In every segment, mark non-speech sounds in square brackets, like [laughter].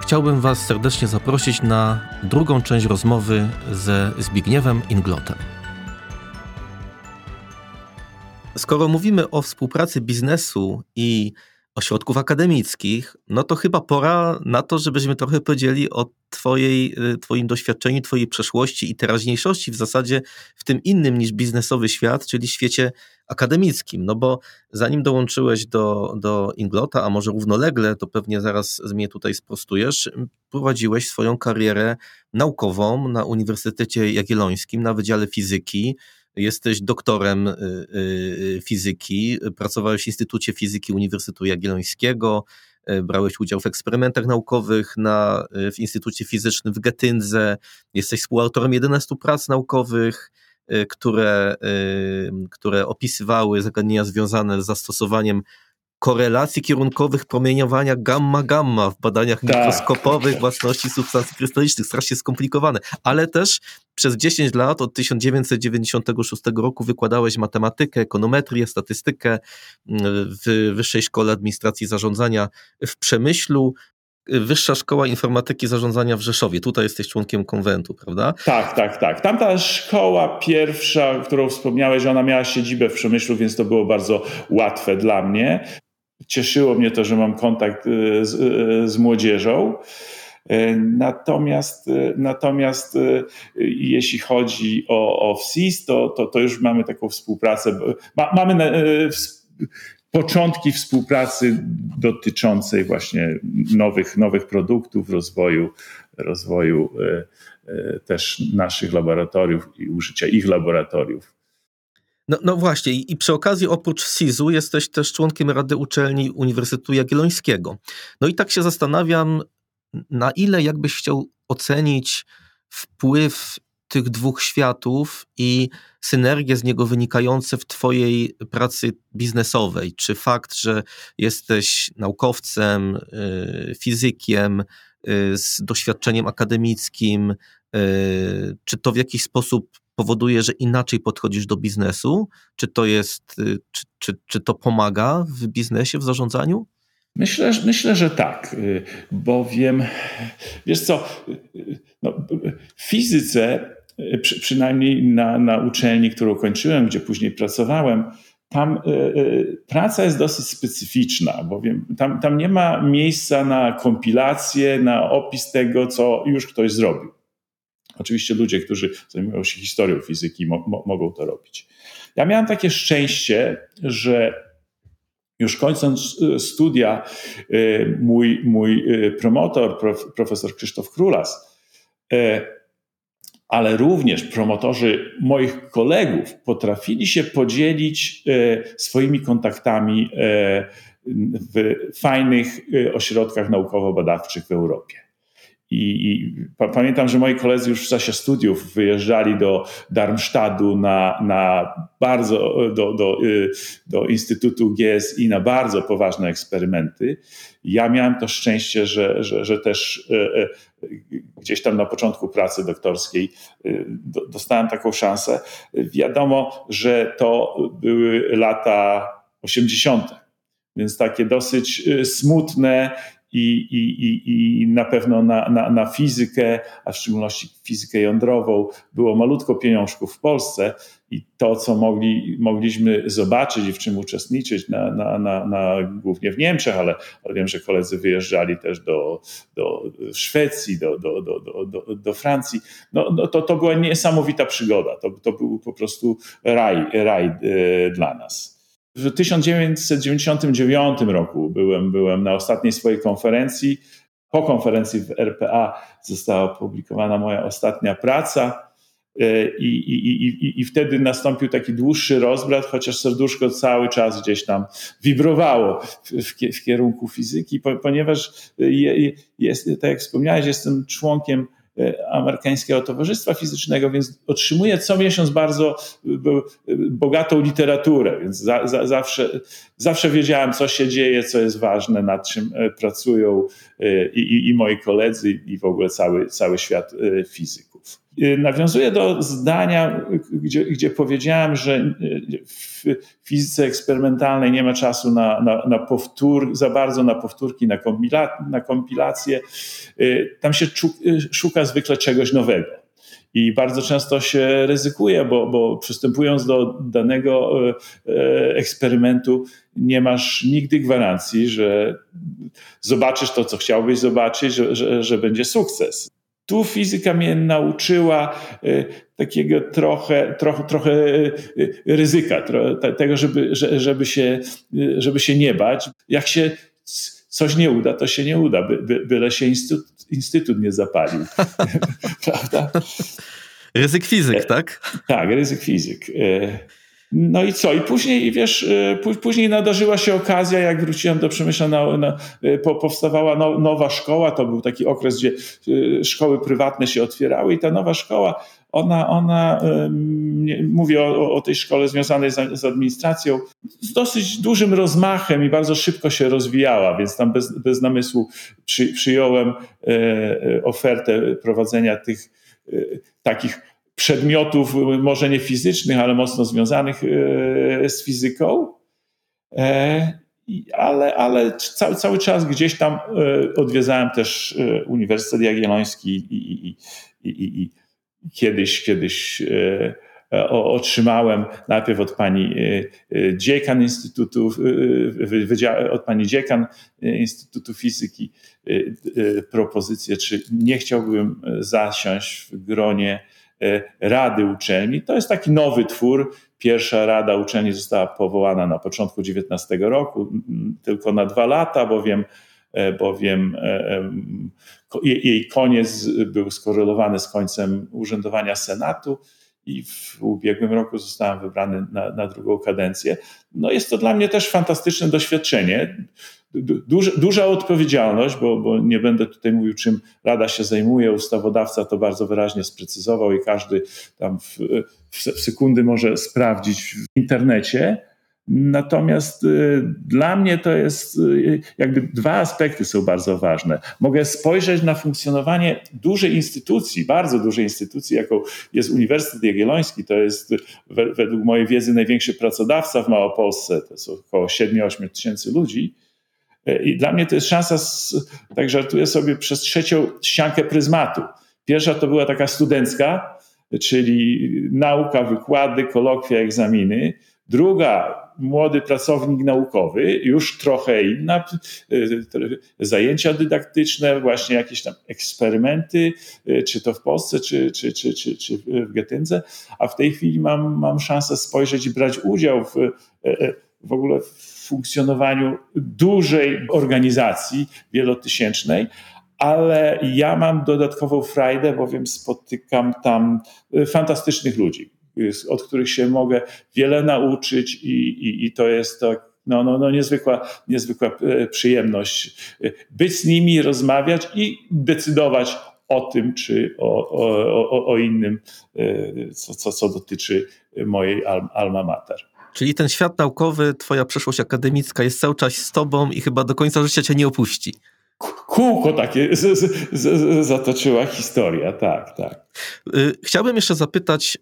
chciałbym Was serdecznie zaprosić na drugą część rozmowy ze Zbigniewem Inglotem. Skoro mówimy o współpracy biznesu i ośrodków akademickich, no to chyba pora na to, żebyśmy trochę powiedzieli o twojej, y, Twoim doświadczeniu, Twojej przeszłości i teraźniejszości w zasadzie w tym innym niż biznesowy świat, czyli świecie akademickim. No bo zanim dołączyłeś do, do Inglota, a może równolegle, to pewnie zaraz mnie tutaj sprostujesz, prowadziłeś swoją karierę naukową na Uniwersytecie Jagiellońskim na Wydziale Fizyki, Jesteś doktorem y, y, fizyki, pracowałeś w Instytucie Fizyki Uniwersytetu Jagiellońskiego, y, brałeś udział w eksperymentach naukowych na, w Instytucie Fizycznym w Getyndze, jesteś współautorem 11 prac naukowych, które, które opisywały zagadnienia związane z zastosowaniem korelacji kierunkowych promieniowania gamma-gamma w badaniach tak. mikroskopowych własności substancji krystalicznych. Strasznie skomplikowane. Ale też przez 10 lat, od 1996 roku wykładałeś matematykę, ekonometrię, statystykę mm, w Wyższej Szkole Administracji Zarządzania w Przemyślu. Wyższa Szkoła Informatyki Zarządzania w Rzeszowie. Tutaj jesteś członkiem konwentu, prawda? Tak, tak, tak. Tamta szkoła pierwsza, którą wspomniałeś, ona miała siedzibę w Przemyślu, więc to było bardzo łatwe dla mnie cieszyło mnie to, że mam kontakt y, z, y, z młodzieżą. Y, natomiast, natomiast jeśli chodzi o, o WSIS, to, to, to już mamy taką współpracę. Ma, mamy początki współpracy dotyczącej właśnie nowych, nowych produktów, rozwoju, rozwoju też naszych laboratoriów i użycia ich laboratoriów. No, no właśnie, i przy okazji oprócz SIZ-u jesteś też członkiem Rady Uczelni Uniwersytetu Jagiellońskiego. No i tak się zastanawiam, na ile jakbyś chciał ocenić wpływ tych dwóch światów i synergie z niego wynikające w Twojej pracy biznesowej? Czy fakt, że jesteś naukowcem, y, fizykiem y, z doświadczeniem akademickim, y, czy to w jakiś sposób powoduje, że inaczej podchodzisz do biznesu? Czy to jest, czy, czy, czy to pomaga w biznesie, w zarządzaniu? Myślę, myślę, że tak, bowiem wiesz co, no, w fizyce, przy, przynajmniej na, na uczelni, którą kończyłem, gdzie później pracowałem, tam y, y, praca jest dosyć specyficzna, bowiem tam, tam nie ma miejsca na kompilację, na opis tego, co już ktoś zrobił. Oczywiście ludzie, którzy zajmują się historią fizyki, mo mo mogą to robić. Ja miałem takie szczęście, że już kończąc y, studia, y, mój, mój y, promotor, profesor Krzysztof Królas, ale również promotorzy moich kolegów potrafili się podzielić swoimi kontaktami w fajnych ośrodkach naukowo-badawczych w Europie. I, I, pamiętam, że moi koledzy już w czasie studiów wyjeżdżali do Darmstadtu na, na bardzo, do, do, y, do Instytutu GSI na bardzo poważne eksperymenty. Ja miałem to szczęście, że, że, że też y, y, gdzieś tam na początku pracy doktorskiej dostałem taką szansę. Wiadomo, że to były lata 80., więc takie dosyć smutne i, i, i na pewno na, na, na fizykę, a w szczególności fizykę jądrową, było malutko pieniążków w Polsce i to, co mogli, mogliśmy zobaczyć i w czym uczestniczyć, na, na, na, na, głównie w Niemczech, ale, ale wiem, że koledzy wyjeżdżali też do, do Szwecji, do, do, do, do, do Francji, no, no to, to była niesamowita przygoda. To, to był po prostu raj, raj e, dla nas. W 1999 roku byłem, byłem na ostatniej swojej konferencji. Po konferencji w RPA została opublikowana moja ostatnia praca. E, I, i, i, I wtedy nastąpił taki dłuższy rozbrat, chociaż serduszko cały czas gdzieś tam wibrowało w, w, w kierunku fizyki, ponieważ jest, tak jak wspomniałeś, jestem członkiem Amerykańskiego Towarzystwa Fizycznego, więc otrzymuję co miesiąc bardzo bogatą literaturę, więc za, za, zawsze, zawsze wiedziałem, co się dzieje, co jest ważne, nad czym pracują i, i, i moi koledzy, i w ogóle cały, cały świat fizyków. Y, nawiązuję do zdania, gdzie, gdzie powiedziałem, że y, w fizyce eksperymentalnej nie ma czasu na, na, na powtór, za bardzo na powtórki, na, kompila, na kompilacje. Y, tam się szuka zwykle czegoś nowego. I bardzo często się ryzykuje, bo, bo przystępując do danego eksperymentu, nie masz nigdy gwarancji, że zobaczysz to, co chciałbyś zobaczyć, że, że, że będzie sukces. Tu fizyka mnie nauczyła e, takiego trochę, trochę, trochę e, ryzyka, tego, żeby, żeby, się, żeby się nie bać. Jak się coś nie uda, to się nie uda, by, by, byle się instytut, instytut nie zapalił. [laughs] Prawda? Ryzyk fizyk, tak? Tak, ryzyk fizyk. No i co? I później, wiesz, y, później nadarzyła się okazja, jak wróciłem do Przemyśla, na, na, y, powstawała no, nowa szkoła, to był taki okres, gdzie y, szkoły prywatne się otwierały i ta nowa szkoła, ona, ona mówię o, o tej szkole związanej z, z, administracją, z dosyć dużym rozmachem i bardzo szybko się rozwijała, więc tam bez, bez namysłu przy, przyjąłem ofertę prowadzenia tych takich przedmiotów, może nie fizycznych, ale mocno związanych e, z fizyką. E, ale, ale cały, cały czas gdzieś tam e, odwiedzałem też Uniwersytet Jagielloński i, i, i, i kiedyś, kiedyś otrzymałem najpierw od pani dziekan Instytutu, od pani dziekan Instytutu Fizyki propozycję, czy nie chciałbym zasiąść w gronie Rady Uczelni. To jest taki nowy twór. Pierwsza Rada Uczelni została powołana na początku XIX roku, tylko na dwa lata, bowiem, e, bowiem e, jej koniec był skorelowany z końcem urzędowania Senatu i w ubiegłym roku zostałem wybrany na, na drugą kadencję. No jest to dla mnie też fantastyczne doświadczenie duża, duża odpowiedzialność, bo, bo nie będę tutaj mówił, czym Rada się zajmuje. Ustawodawca to bardzo wyraźnie sprecyzował i każdy tam w, w sekundy może sprawdzić w internecie. Natomiast y, dla mnie to jest y, jakby dwa aspekty są bardzo ważne. Mogę spojrzeć na funkcjonowanie dużej instytucji, bardzo dużej instytucji, jaką jest Uniwersytet Jagielloński. To jest według mojej wiedzy największy pracodawca w Małopolsce. To jest około 7-8 tysięcy ludzi i dla mnie to jest szansa, tak żartuję sobie, przez trzecią ściankę pryzmatu. Pierwsza to była taka studencka, czyli nauka, wykłady, kolokwia, egzaminy. Druga, młody pracownik naukowy, już trochę inna, zajęcia dydaktyczne, właśnie jakieś tam eksperymenty, czy to w Polsce, czy, czy, czy, czy, czy w Getyndze, a w tej chwili mam, mam szansę spojrzeć i brać udział w, w ogóle w funkcjonowaniu dużej organizacji wielotysięcznej, ale ja mam dodatkową frajdę, bowiem spotykam tam y, fantastycznych ludzi, y, od których się mogę wiele nauczyć i, i, i to jest to no, no, no niezwykła, niezwykła y, przyjemność być z nimi, rozmawiać i decydować o tym, czy o, o, o, o innym, co, co, co dotyczy mojej alma mater. Czyli ten świat naukowy, twoja przeszłość akademicka jest cały czas z tobą i chyba do końca życia cię nie opuści. Kółko takie z, z, z, zatoczyła historia, tak, tak. Y, chciałbym jeszcze zapytać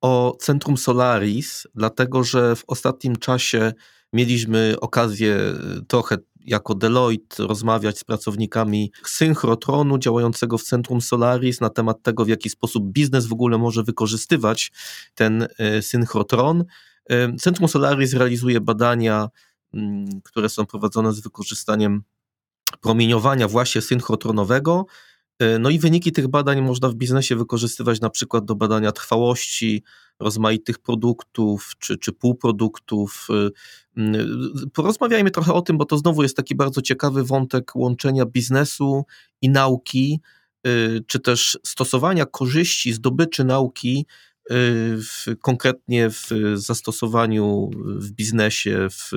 o Centrum Solaris, dlatego że w ostatnim czasie mieliśmy okazję y, trochę jako Deloitte rozmawiać z pracownikami synchrotronu działającego w Centrum Solaris na temat tego, w jaki sposób biznes w ogóle może wykorzystywać ten y, synchrotron. Centrum Solaris realizuje badania, które są prowadzone z wykorzystaniem promieniowania właśnie synchrotronowego. E, no i wyniki tych badań można w biznesie wykorzystywać na przykład do badania trwałości rozmaitych produktów czy, czy półproduktów. E, mm, porozmawiajmy trochę o tym, bo to znowu jest taki bardzo ciekawy wątek łączenia biznesu i nauki, czy też stosowania korzyści, zdobyczy nauki w, konkretnie w zastosowaniu w biznesie, w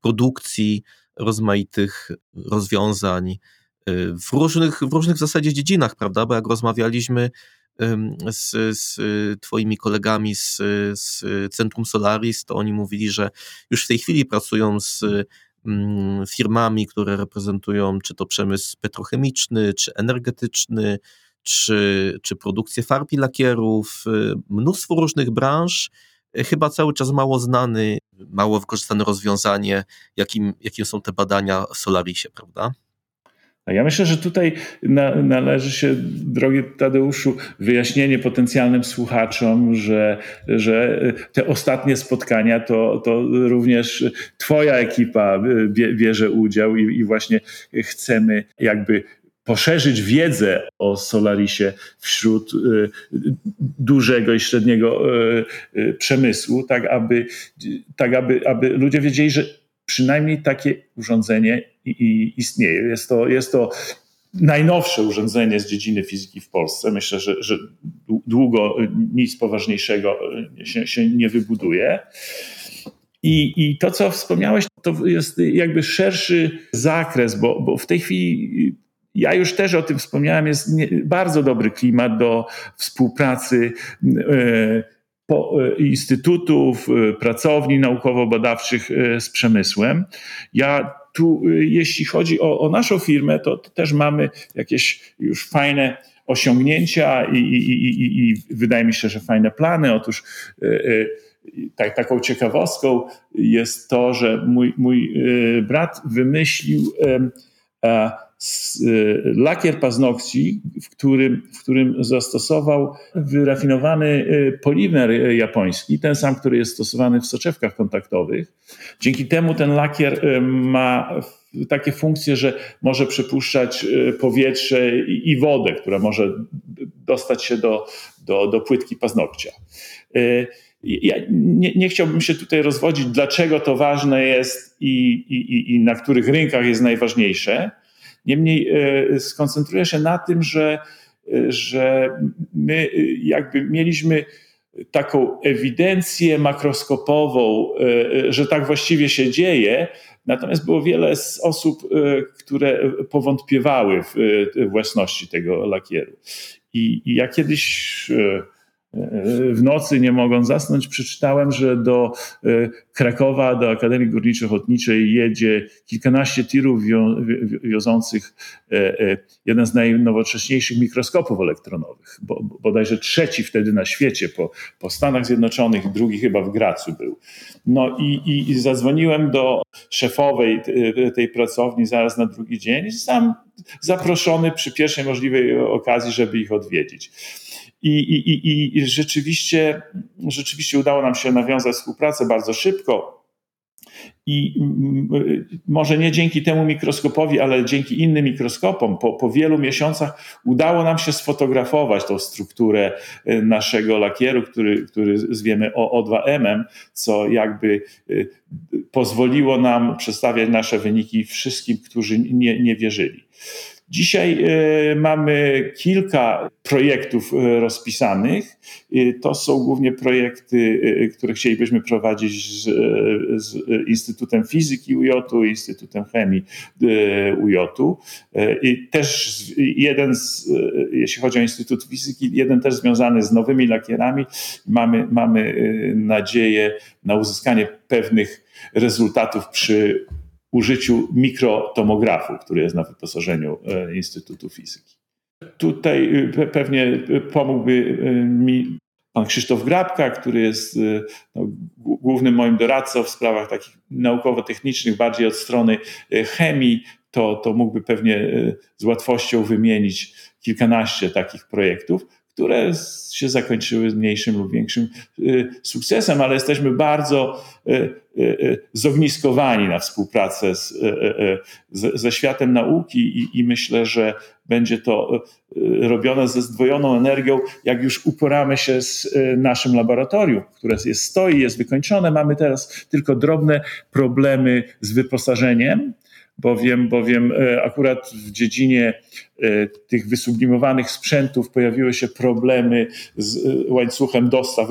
produkcji rozmaitych rozwiązań w różnych, w różnych w zasadzie dziedzinach, prawda? Bo jak rozmawialiśmy z, z Twoimi kolegami z, z Centrum Solaris, to oni mówili, że już w tej chwili pracują z firmami, które reprezentują czy to przemysł petrochemiczny, czy energetyczny, czy, czy produkcję farb i lakierów, mnóstwo różnych branż. Chyba cały czas mało znany, mało wykorzystane rozwiązanie, jakim, jakim są te badania w Solarisie, prawda? Ja myślę, że tutaj na, należy się, drogi Tadeuszu, wyjaśnienie potencjalnym słuchaczom, że, że te ostatnie spotkania to, to również Twoja ekipa bierze udział i, i właśnie chcemy jakby poszerzyć wiedzę o Solarisie wśród y, dużego i średniego y, y, przemysłu, tak aby, tak aby, aby ludzie wiedzieli, że przynajmniej takie urządzenie istnieje. Jest to, jest to najnowsze urządzenie z dziedziny fizyki w Polsce. Myślę, że, że długo nic poważniejszego się, się nie wybuduje. I, I to, co wspomniałeś, to jest jakby szerszy zakres, bo, bo w tej chwili ja już też o tym wspomniałem, jest bardzo dobry klimat do współpracy e, instytutów, e, pracowni naukowo-badawczych e, z przemysłem. Ja tu, jeśli chodzi o, o naszą firmę, to, to, też mamy jakieś już fajne osiągnięcia i, i, i, i wydaje mi się, że fajne plany. Otóż tak, taką ciekawostką jest to, że mój, mój brat wymyślił lakier paznokci, w którym, w którym zastosował wyrafinowany y, polimer japoński, ten sam, który jest stosowany w soczewkach kontaktowych. Dzięki temu ten lakier y, ma takie funkcje, że może przepuszczać powietrze i wodę, która może dostać się do, do, do płytki paznokcia. Ja nie, nie, chciałbym się tutaj rozwodzić, dlaczego to ważne jest i, i, i na których rynkach jest najważniejsze. Niemniej e, skoncentruję się na tym, że, e, że my jakby mieliśmy taką ewidencję makroskopową, e, że tak właściwie się dzieje, natomiast było wiele osób, które powątpiewały w własności tego lakieru. I, i ja kiedyś w nocy, nie mogąc zasnąć, przeczytałem, że do e, Krakowa, do Akademii Górniczo-Ochotniczej jedzie kilkanaście tirów wiozących e, e, jeden z najnowocześniejszych mikroskopów elektronowych, bo, bodajże trzeci wtedy na świecie po, po Stanach Zjednoczonych, drugi chyba w Gracu był. No i, i, i zadzwoniłem do szefowej tej pracowni zaraz na drugi dzień zostałem zaproszony przy pierwszej możliwej okazji, żeby ich odwiedzić. I, i, i, I rzeczywiście, rzeczywiście udało nam się nawiązać współpracę bardzo szybko. I może nie dzięki temu mikroskopowi, ale dzięki innym mikroskopom, po, po wielu miesiącach udało nam się sfotografować tą strukturę y, naszego lakieru, który, który zwiemy O2M, co jakby y, pozwoliło nam przedstawiać nasze wyniki wszystkim, którzy nie, nie wierzyli. Dzisiaj e, mamy kilka projektów e, rozpisanych. E, to są głównie projekty, które chcielibyśmy prowadzić z, z Instytutem Fizyki UJ-u, Instytutem Chemii UJ-u. I też jeden, z, jeśli chodzi o Instytut Fizyki, jeden też związany z nowymi lakierami. Mamy, mamy nadzieję na uzyskanie pewnych rezultatów przy użyciu mikrotomografu, który jest na wyposażeniu e, Instytutu Fizyki. Tutaj e, pewnie pomógłby e, mi pan Krzysztof Grabka, który jest no, głównym moim doradcą w sprawach takich naukowo-technicznych, bardziej od strony chemii, to, to mógłby pewnie z łatwością wymienić kilkanaście takich projektów które się zakończyły mniejszym lub większym sukcesem, ale jesteśmy bardzo zogniskowani na współpracę z, ze światem nauki i, i myślę, że będzie to robione ze zdwojoną energią, jak już uporamy się z naszym laboratorium, które jest, stoi, jest wykończone. Mamy teraz tylko drobne problemy z wyposażeniem bowiem, bowiem e, akurat w dziedzinie e, tych wysublimowanych sprzętów pojawiły się problemy z e, łańcuchem dostaw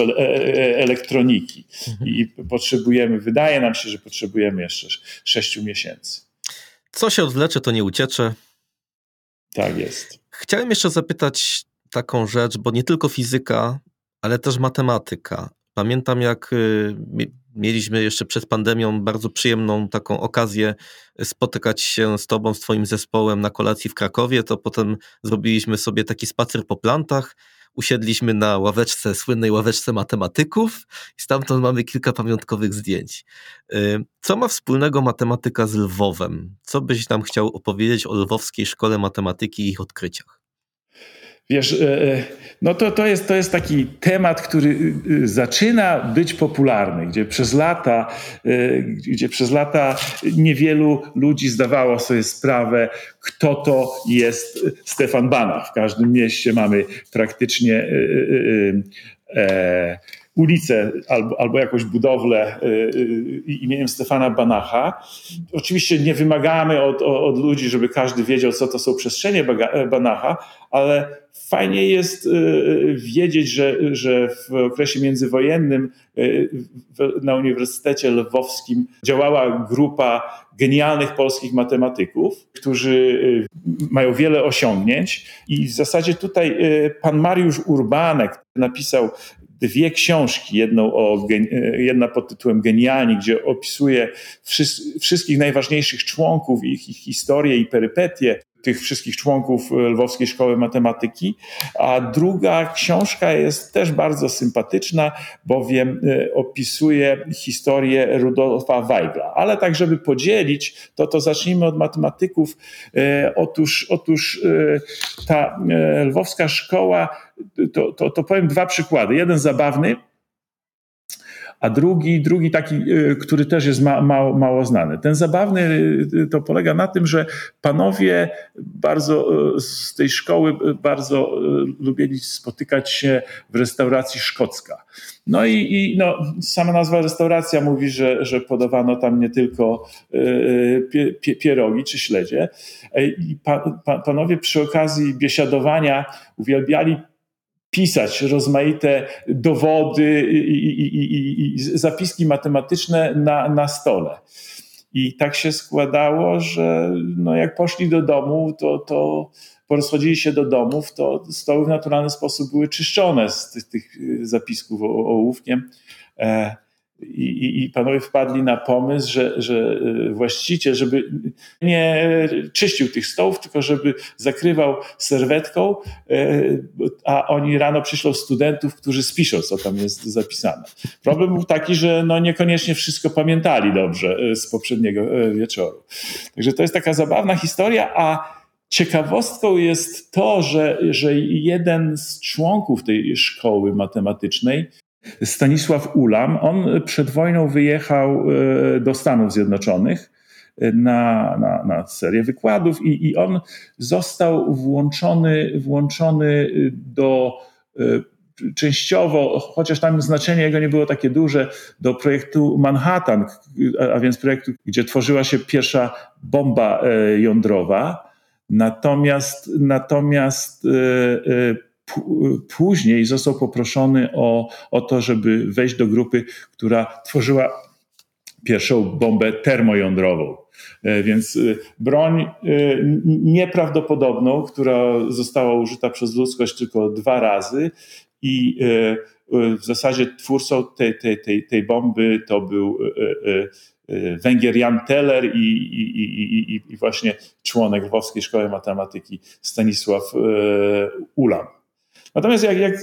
elektroniki mhm. i potrzebujemy, wydaje nam się, że potrzebujemy jeszcze sześciu miesięcy. Co się odwlecze, to nie uciecze. Tak jest. Chciałem jeszcze zapytać taką rzecz, bo nie tylko fizyka, ale też matematyka. Pamiętam, jak y, mieliśmy jeszcze przed pandemią bardzo przyjemną taką okazję spotykać się z tobą, z twoim zespołem na kolacji w Krakowie, to potem zrobiliśmy sobie taki spacer po plantach, usiedliśmy na ławeczce, słynnej ławeczce matematyków i stamtąd mamy kilka pamiątkowych zdjęć. Y, co ma wspólnego matematyka z Lwowem? Co byś nam chciał opowiedzieć o Lwowskiej Szkole Matematyki i ich odkryciach? Wiesz, e, e, no to, to, jest, to jest taki temat, który y, y, zaczyna być popularny, gdzie przez lata, e, gdzie przez lata niewielu ludzi zdawało sobie sprawę, kto to jest Stefan Banach. W każdym mieście mamy praktycznie ulicę albo, albo jakąś budowlę imieniem Stefana Banacha. Oczywiście nie wymagamy od, od ludzi, żeby każdy wiedział, co to są przestrzenie Banacha, ale Fajnie jest y, y, wiedzieć, że, że w okresie międzywojennym y, na Uniwersytecie Lwowskim działała grupa genialnych polskich matematyków, którzy mają wiele osiągnięć. I w zasadzie tutaj pan Mariusz Urbanek napisał dwie książki, jedną o, jedna pod tytułem Genialni, gdzie opisuje wszystkich najważniejszych członków, ich, ich historię i perypetie tych wszystkich członków e, Lwowskiej Szkoły Matematyki. A druga książka jest też bardzo sympatyczna, bowiem e, opisuje historię Rudolfa Weigla. Ale tak, żeby podzielić, to to zacznijmy od matematyków. E, otóż, otóż ta Lwowska Szkoła, to, to, to powiem dwa przykłady. Jeden zabawny, a drugi, drugi taki, y, który też jest ma, mało, mało znany. Ten zabawny y, to polega na tym, że panowie bardzo y, z tej szkoły bardzo lubili spotykać się w restauracji szkocka. No i, i no, sama nazwa restauracja mówi, że, że podawano tam nie tylko pie, pie, pierogi czy śledzie. I pa, pa, panowie przy okazji biesiadowania uwielbiali pisać rozmaite dowody i, i, i, i, zapiski matematyczne na, na stole. I tak się składało, że no jak poszli do domu, to, to porozchodzili się do domów, to stoły w naturalny sposób były czyszczone z tych, tych zapisków ołówkiem. E, i, i, panowie wpadli na pomysł, że, że e, właściciel, żeby nie czyścił tych stołów, tylko żeby zakrywał serwetką, e, a oni rano przyślą studentów, którzy spiszą, co tam jest zapisane. Problem był taki, że no niekoniecznie wszystko pamiętali dobrze e, z poprzedniego wieczoru. Także to jest taka zabawna historia, a Ciekawostką jest to, że, że jeden z członków tej szkoły matematycznej Stanisław Ulam. On przed wojną wyjechał e, do Stanów Zjednoczonych e, na, na, na serię wykładów i, i on został włączony, włączony do e, częściowo, chociaż tam znaczenie jego nie było takie duże, do projektu Manhattan, a więc projektu, gdzie tworzyła się pierwsza bomba jądrowa. Natomiast, natomiast później został poproszony o, o to, żeby wejść do grupy, która tworzyła pierwszą bombę termojądrową. E, więc e, broń e, nieprawdopodobną, która została użyta przez ludzkość tylko dwa razy i w zasadzie twórcą tej, tej, tej, tej bomby to był Węgier Jan Teller i, i, i, i, właśnie członek Lwowskiej Szkoły Matematyki Stanisław Ulam. Natomiast jak, jak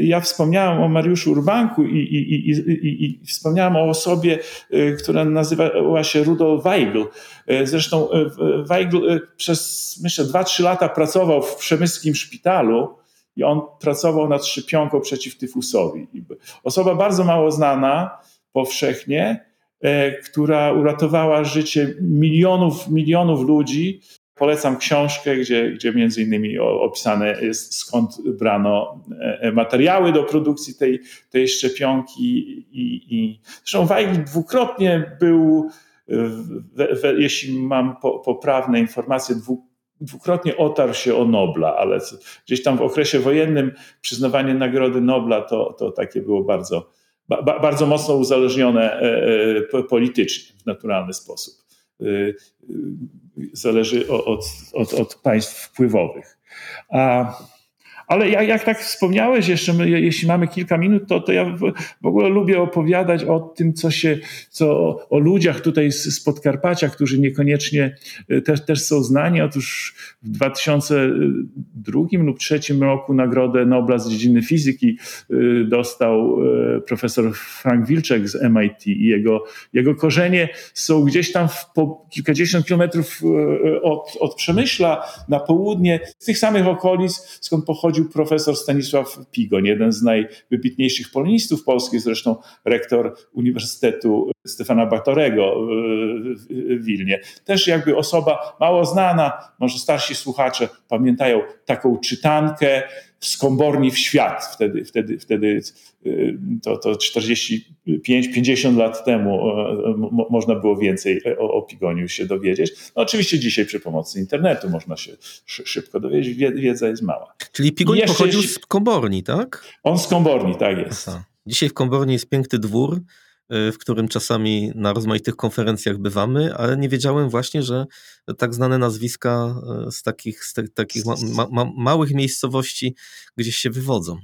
ja wspomniałem o Mariuszu Urbanku i, i, i, i, wspomniałem o osobie, y, która nazywała się Rudolf Weigl. Y, zresztą Weigl przez myślę 2-3 lata pracował w przemyskim szpitalu i on pracował nad szczepionką przeciw tyfusowi. Osoba bardzo mało znana powszechnie, która uratowała życie milionów, milionów ludzi Polecam książkę, gdzie, gdzie między innymi opisane jest skąd brano e, e, materiały do produkcji tej, tej szczepionki. I, i zresztą Weigl dwukrotnie był, we, we, jeśli mam po, poprawne informacje, dwu, dwukrotnie otarł się o Nobla, ale gdzieś tam w okresie wojennym przyznawanie Nagrody Nobla to, to takie było bardzo, ba, bardzo mocno uzależnione e, politycznie w naturalny sposób. Zależy od, od, od państw wpływowych. A ale jak, jak tak wspomniałeś, jeszcze my, jeśli mamy kilka minut, to, to ja w, w, ogóle lubię opowiadać o tym, co się, co o, ludziach tutaj z, z Podkarpacia, którzy niekoniecznie e, też, też są znani. Otóż w 2002 lub 2003 roku Nagrodę Nobla z dziedziny fizyki e, dostał e, profesor Frank Wilczek z MIT i jego, jego korzenie są gdzieś tam w, po kilkadziesiąt kilometrów od, od Przemyśla na południe, z tych samych okolic, skąd pochodzi profesor Stanisław Pigoń, jeden z najwybitniejszych polonistów polskich, zresztą rektor Uniwersytetu Stefana Batorego w Wilnie. Też jakby osoba mało znana, może starsi słuchacze pamiętają taką czytankę, z komborni w świat. Wtedy, wtedy, wtedy y, to, to 45-50 lat temu można było więcej o, o Pigoniu się dowiedzieć. No oczywiście dzisiaj przy pomocy internetu można się szybko dowiedzieć, wiedza jest mała. Czyli Pigoń pochodził z Komborni, tak? On z Komborni, tak jest. Aha. Dzisiaj w Komborni jest piękny dwór, w którym czasami na rozmaitych konferencjach bywamy, ale nie wiedziałem właśnie, że tak znane nazwiska y, z takich, z takich ma, ma, małych miejscowości gdzieś się wywodzą.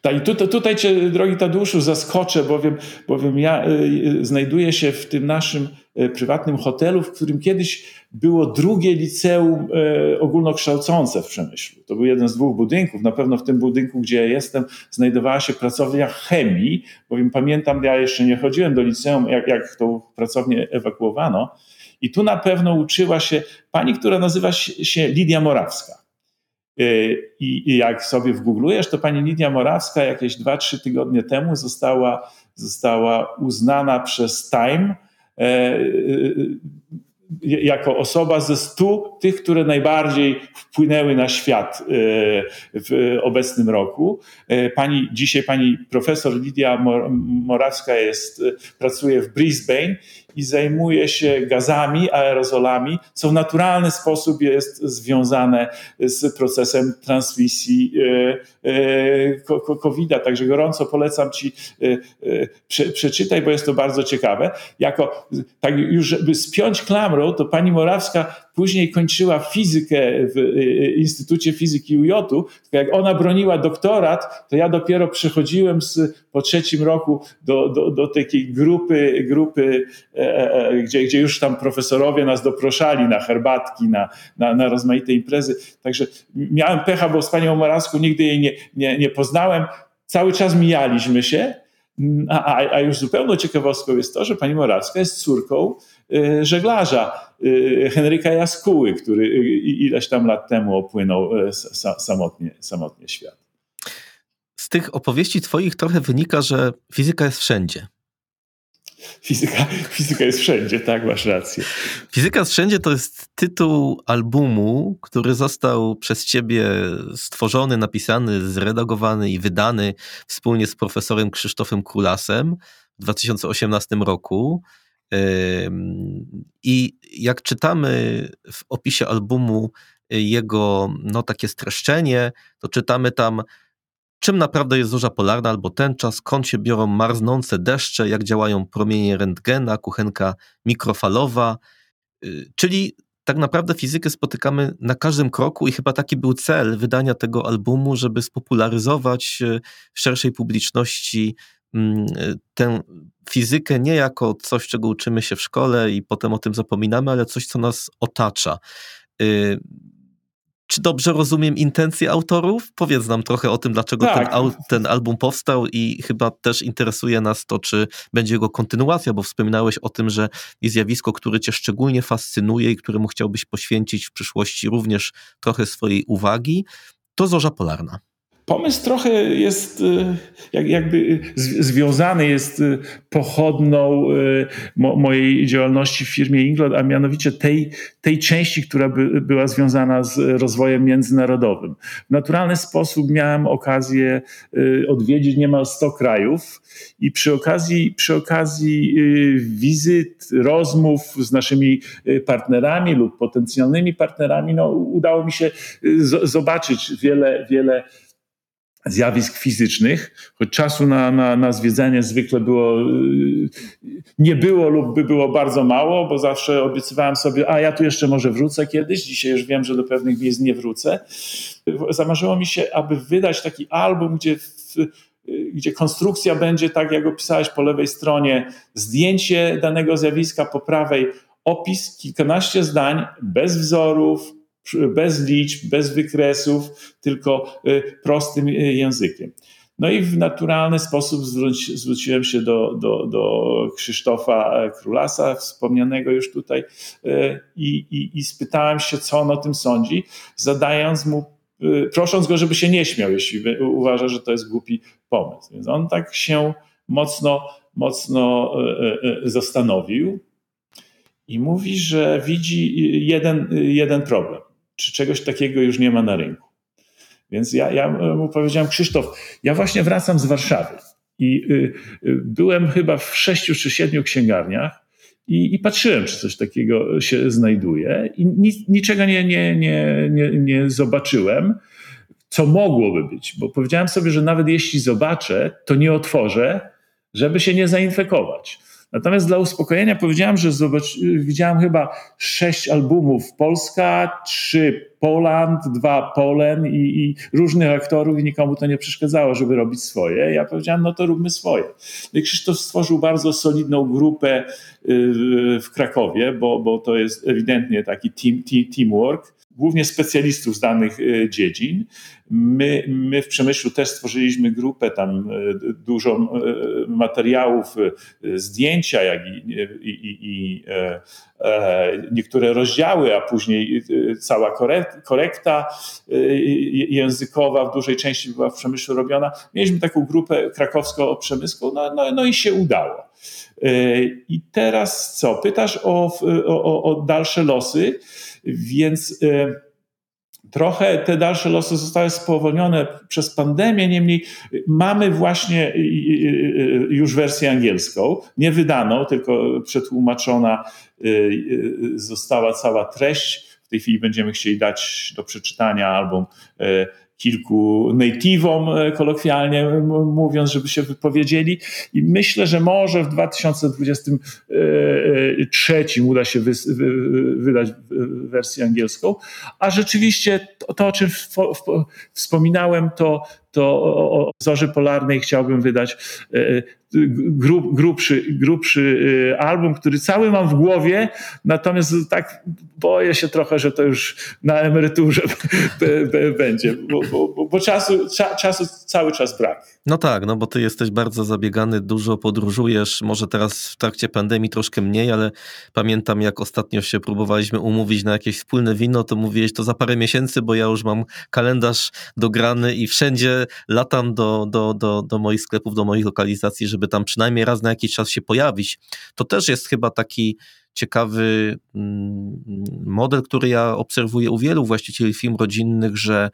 Tak, i tutaj, tutaj cię, drogi Tadeuszu, zaskoczę, bowiem, bowiem ja y, znajduję się w tym naszym y, prywatnym hotelu, w którym kiedyś było drugie liceum y, ogólnokształcące w Przemyślu. To był jeden z dwóch budynków. Na pewno w tym budynku, gdzie ja jestem, znajdowała się pracownia chemii, bowiem pamiętam, ja jeszcze nie chodziłem do liceum, jak, jak tą pracownię ewakuowano. I tu na pewno uczyła się pani, która nazywa się Lidia Morawska. Y, I, jak sobie wgooglujesz, to pani Lidia Morawska jakieś 2-3 tygodnie temu została, została uznana przez Time e, y, jako osoba ze stu tych, które najbardziej wpłynęły na świat e, w obecnym roku. E, pani, dzisiaj pani profesor Lidia Morawska jest, pracuje w Brisbane i zajmuje się gazami, aerozolami, co w naturalny sposób jest związane z procesem transmisji e, COVID-a. Także gorąco polecam Ci przeczytaj, bo jest to bardzo ciekawe. Jako, tak już żeby spiąć klamrą, to pani Morawska później kończyła fizykę w Instytucie Fizyki UJ-u, tylko jak ona broniła doktorat, to ja dopiero przechodziłem z, po trzecim roku do, do, do takiej grupy, grupy e, e, gdzie, gdzie już tam profesorowie nas doproszali na herbatki, na, na, na rozmaite imprezy. Także miałem pecha, bo z panią Morawską nigdy jej nie, nie, nie poznałem. Cały czas mijaliśmy się, a, a, już zupełną ciekawostką jest to, że pani Morawska jest córką y, żeglarza y, Henryka Jaskuły, który y, ileś tam lat temu opłynął samotnie, samotnie świat. Z tych opowieści twoich trochę wynika, że fizyka jest wszędzie. Fizyka, [laughs] fizyka jest wszędzie, tak, masz rację. Fizyka jest wszędzie to jest tytuł albumu, który został przez ciebie stworzony, napisany, zredagowany i wydany wspólnie z profesorem Krzysztofem Krulasem w 2018 roku. I jak czytamy w opisie albumu jego no, takie streszczenie, to czytamy tam Czym naprawdę jest zorza polarna albo ten czas, skąd się biorą marznące deszcze, jak działają promienie rentgena, kuchenka mikrofalowa, y, czyli tak naprawdę fizykę spotykamy na każdym kroku i chyba taki był cel wydania tego albumu, żeby spopularyzować y, w szerszej publiczności tę fizykę nie jako coś, czego uczymy się w szkole i potem o tym zapominamy, ale coś, co nas otacza. Y, czy dobrze rozumiem intencje autorów? Powiedz nam trochę o tym, dlaczego tak. ten, ten, album powstał i chyba też interesuje nas to, czy będzie jego kontynuacja, bo wspominałeś o tym, że jest zjawisko, które cię szczególnie fascynuje i któremu chciałbyś poświęcić w przyszłości również trochę swojej uwagi. To Zorza Polarna. Pomysł trochę jest y, jakby związany jest y, pochodną y, mojej działalności w firmie Inglot, a mianowicie tej, tej części, która by, była związana z rozwojem międzynarodowym. W naturalny sposób miałem okazję odwiedzić niemal 100 krajów i przy okazji, przy okazji wizyt, rozmów z naszymi partnerami lub potencjalnymi partnerami, no, udało mi się zobaczyć wiele, wiele zjawisk fizycznych, choć czasu na, na, na zwiedzanie zwykle było, y, nie było lub by było bardzo mało, bo zawsze obiecywałem sobie, a ja tu jeszcze może wrócę kiedyś, dzisiaj już wiem, że do pewnych miejsc nie wrócę. Zamarzyło mi się, aby wydać taki album, gdzie w, gdzie konstrukcja będzie tak, jak opisałeś po lewej stronie, zdjęcie danego zjawiska, po prawej opis, kilkanaście zdań, bez wzorów, bez liczb, bez wykresów, tylko y, prostym y, językiem. No i w naturalny sposób zwróciłem się do, do, do Krzysztofa e, Królasa, wspomnianego już tutaj, e, i, i, i spytałem się, co on o tym sądzi, zadając mu, e, prosząc go, żeby się nie śmiał, jeśli uważa, że to jest głupi pomysł. Więc on tak się mocno, mocno zastanowił i mówi, że widzi jeden, jeden problem czy czegoś takiego już nie ma na rynku. Więc ja, ja mu powiedziałem, Krzysztof, ja właśnie wracam z Warszawy i y, y, byłem chyba w sześciu czy siedmiu księgarniach i, i patrzyłem, czy coś takiego się znajduje i nic, niczego nie, nie, nie, nie, nie zobaczyłem, co mogłoby być, bo powiedziałem sobie, że nawet jeśli zobaczę, to nie otworzę, żeby się nie zainfekować. Natomiast dla uspokojenia powiedziałem, że zobacz, widziałem chyba sześć albumów Polska, trzy Poland, dwa Polen i, i, różnych aktorów i nikomu to nie przeszkadzało, żeby robić swoje. Ja powiedziałem, no to róbmy swoje. No I Krzysztof stworzył bardzo solidną grupę y, w Krakowie, bo, bo to jest ewidentnie taki team, team, teamwork głównie specjalistów z danych e, dziedzin. My, my w Przemyślu też stworzyliśmy grupę, tam e, dużo e, materiałów, zdjęcia, jak i, i, i niektóre rozdziały, a później cała korekta językowa w dużej części była w Przemyślu robiona. Mieliśmy taką grupę krakowsko-przemyską, no, no, no i się udało. I teraz co? Pytasz o, o, o dalsze losy. Więc y, trochę te dalsze losy zostały spowolnione przez pandemię, niemniej mamy właśnie y, y, już wersję angielską, nie wydaną, tylko przetłumaczona została cała treść. W tej chwili będziemy chcieli dać do przeczytania album kilku native'om, e, kolokwialnie mówiąc, żeby się wypowiedzieli. I myślę, że może w 2023 uda się wy, wy, wydać wersję angielską. A rzeczywiście to, to o czym w, w, wspominałem, to, to o, o Zorzy Polarnej chciałbym wydać e, grub, grubszy, grubszy e, album, który cały mam w głowie, natomiast tak boję się trochę, że to już na emeryturze [laughs] będzie, bo, bo, bo czasu, czasu cały czas brak. No tak, no bo ty jesteś bardzo zabiegany, dużo podróżujesz, może teraz w trakcie pandemii troszkę mniej, ale pamiętam jak ostatnio się próbowaliśmy umówić na jakieś wspólne wino, to mówiłeś to za parę miesięcy, bo ja już mam kalendarz dograny i wszędzie latam do, do, do, do moich sklepów, do moich lokalizacji, żeby tam przynajmniej raz na jakiś czas się pojawić. To też jest chyba taki ciekawy mm, model, który ja obserwuję u wielu właścicieli firm rodzinnych, że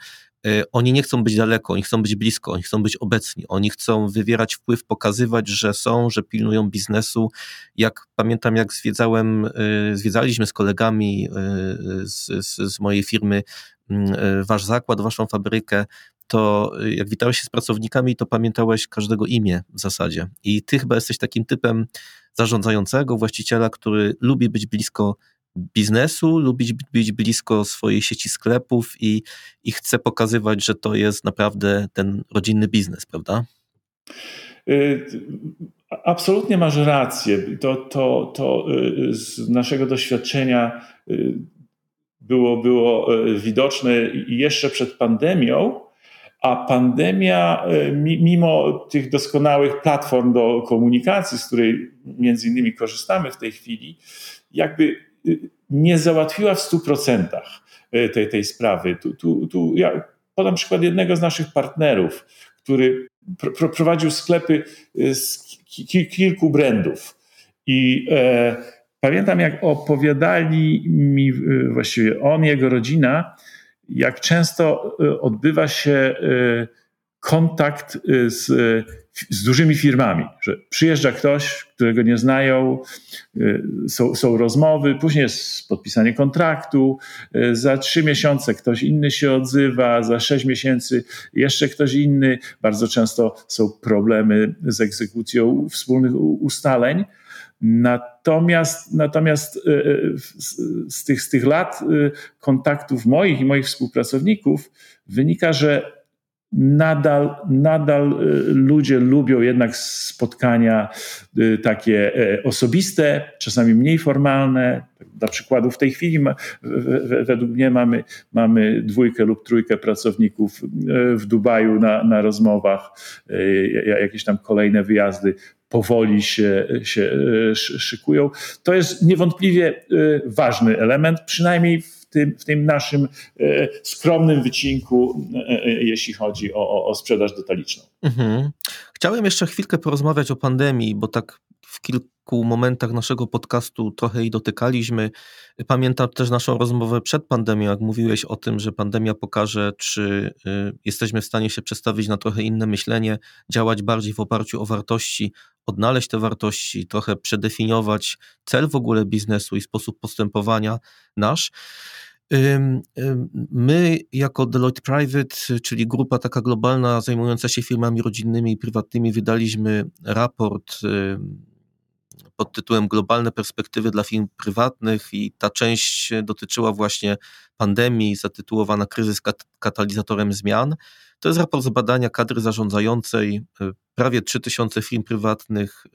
y, oni nie chcą być daleko, oni chcą być blisko, oni chcą być obecni, oni chcą wywierać wpływ, pokazywać, że są, że pilnują biznesu. Jak pamiętam, jak zwiedzałem, y, zwiedzaliśmy z kolegami y, z, z, z mojej firmy mm, wasz zakład, waszą fabrykę, to jak witałeś się z pracownikami, to pamiętałeś każdego imię w zasadzie. I ty chyba jesteś takim typem zarządzającego, właściciela, który lubi być blisko biznesu, lubi być blisko swojej sieci sklepów i, i chce pokazywać, że to jest naprawdę ten rodzinny biznes, prawda? Y, absolutnie masz rację. To, to, to y, z naszego doświadczenia y, było, było widoczne jeszcze przed pandemią, a pandemia, e, mimo tych doskonałych platform do komunikacji, z której między innymi korzystamy w tej chwili, jakby e, nie załatwiła w 100% e, tej, tej sprawy. Tu, tu, tu ja podam przykład jednego z naszych partnerów, który pr prowadził sklepy z ki kilku brandów. I e, pamiętam, jak opowiadali mi właściwie on, jego rodzina, jak często y, odbywa się y, kontakt y, z, z dużymi firmami, że przyjeżdża ktoś, którego nie znają, są, są rozmowy, później jest podpisanie kontraktu, za trzy miesiące ktoś inny się odzywa, za sześć miesięcy jeszcze ktoś inny. Bardzo często są problemy z egzekucją wspólnych ustaleń. Natomiast, natomiast z, tych, z tych lat kontaktów moich i moich współpracowników wynika, że nadal, nadal ludzie lubią jednak spotkania takie e, osobiste, czasami mniej formalne. Dla przykładu w tej chwili według mnie mamy, mamy dwójkę lub trójkę pracowników e, w Dubaju na, na rozmowach, e, jakieś tam kolejne wyjazdy powoli się, się szykują. To jest niewątpliwie ważny element, przynajmniej w tym, w tym naszym e, skromnym wycinku, e, e, jeśli chodzi o, o sprzedaż detaliczną. Mhm. Chciałem jeszcze chwilkę porozmawiać o pandemii, bo tak w kilku momentach naszego podcastu trochę jej dotykaliśmy. Pamiętam też naszą rozmowę przed pandemią, jak mówiłeś o tym, że pandemia pokaże, czy jesteśmy w stanie się przestawić na trochę inne myślenie, działać bardziej w oparciu o wartości, odnaleźć te wartości, trochę przedefiniować cel w ogóle biznesu i sposób postępowania nasz. My, jako Deloitte Private, czyli grupa taka globalna zajmująca się firmami rodzinnymi i prywatnymi, wydaliśmy raport pod tytułem Globalne perspektywy dla firm prywatnych i ta część dotyczyła właśnie pandemii, zatytułowana Kryzys katalizatorem zmian. To jest raport z badania kadry zarządzającej e, prawie 3000 firm prywatnych e,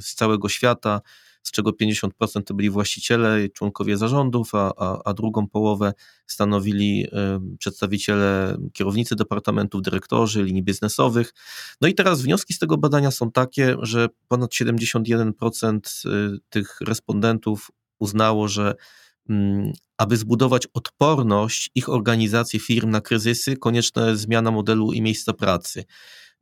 z całego świata z czego 50% to byli właściciele i członkowie zarządów, a, a, a drugą połowę stanowili przedstawiciele, kierownicy departamentów, dyrektorzy linii biznesowych. No i teraz wnioski z tego badania są takie, że ponad 71% y, tych respondentów uznało, że mm, aby zbudować odporność ich organizacji firm na kryzysy, konieczna jest zmiana modelu i miejsca pracy.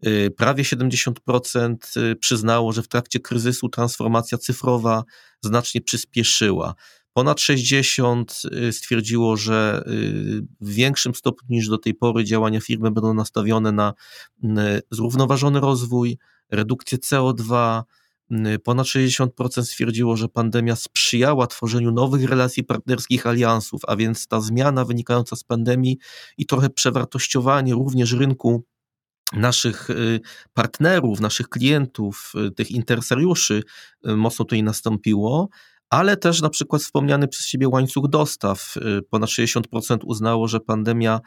Y, prawie 70% y, przyznało, że w trakcie kryzysu transformacja cyfrowa znacznie przyspieszyła. Ponad 60 y, stwierdziło, że w większym stopniu niż do tej pory działania firmy będą nastawione na zrównoważony rozwój, redukcję CO2. Ponad 60% stwierdziło, że pandemia sprzyjała tworzeniu nowych relacji partnerskich aliansów, a więc ta zmiana wynikająca z pandemii i trochę przewartościowanie również rynku naszych y, partnerów, naszych klientów, y, tych interesariuszy y, mocno tutaj nastąpiło, ale też na przykład wspomniany przez siebie łańcuch dostaw. Ponad 60% uznało, że pandemia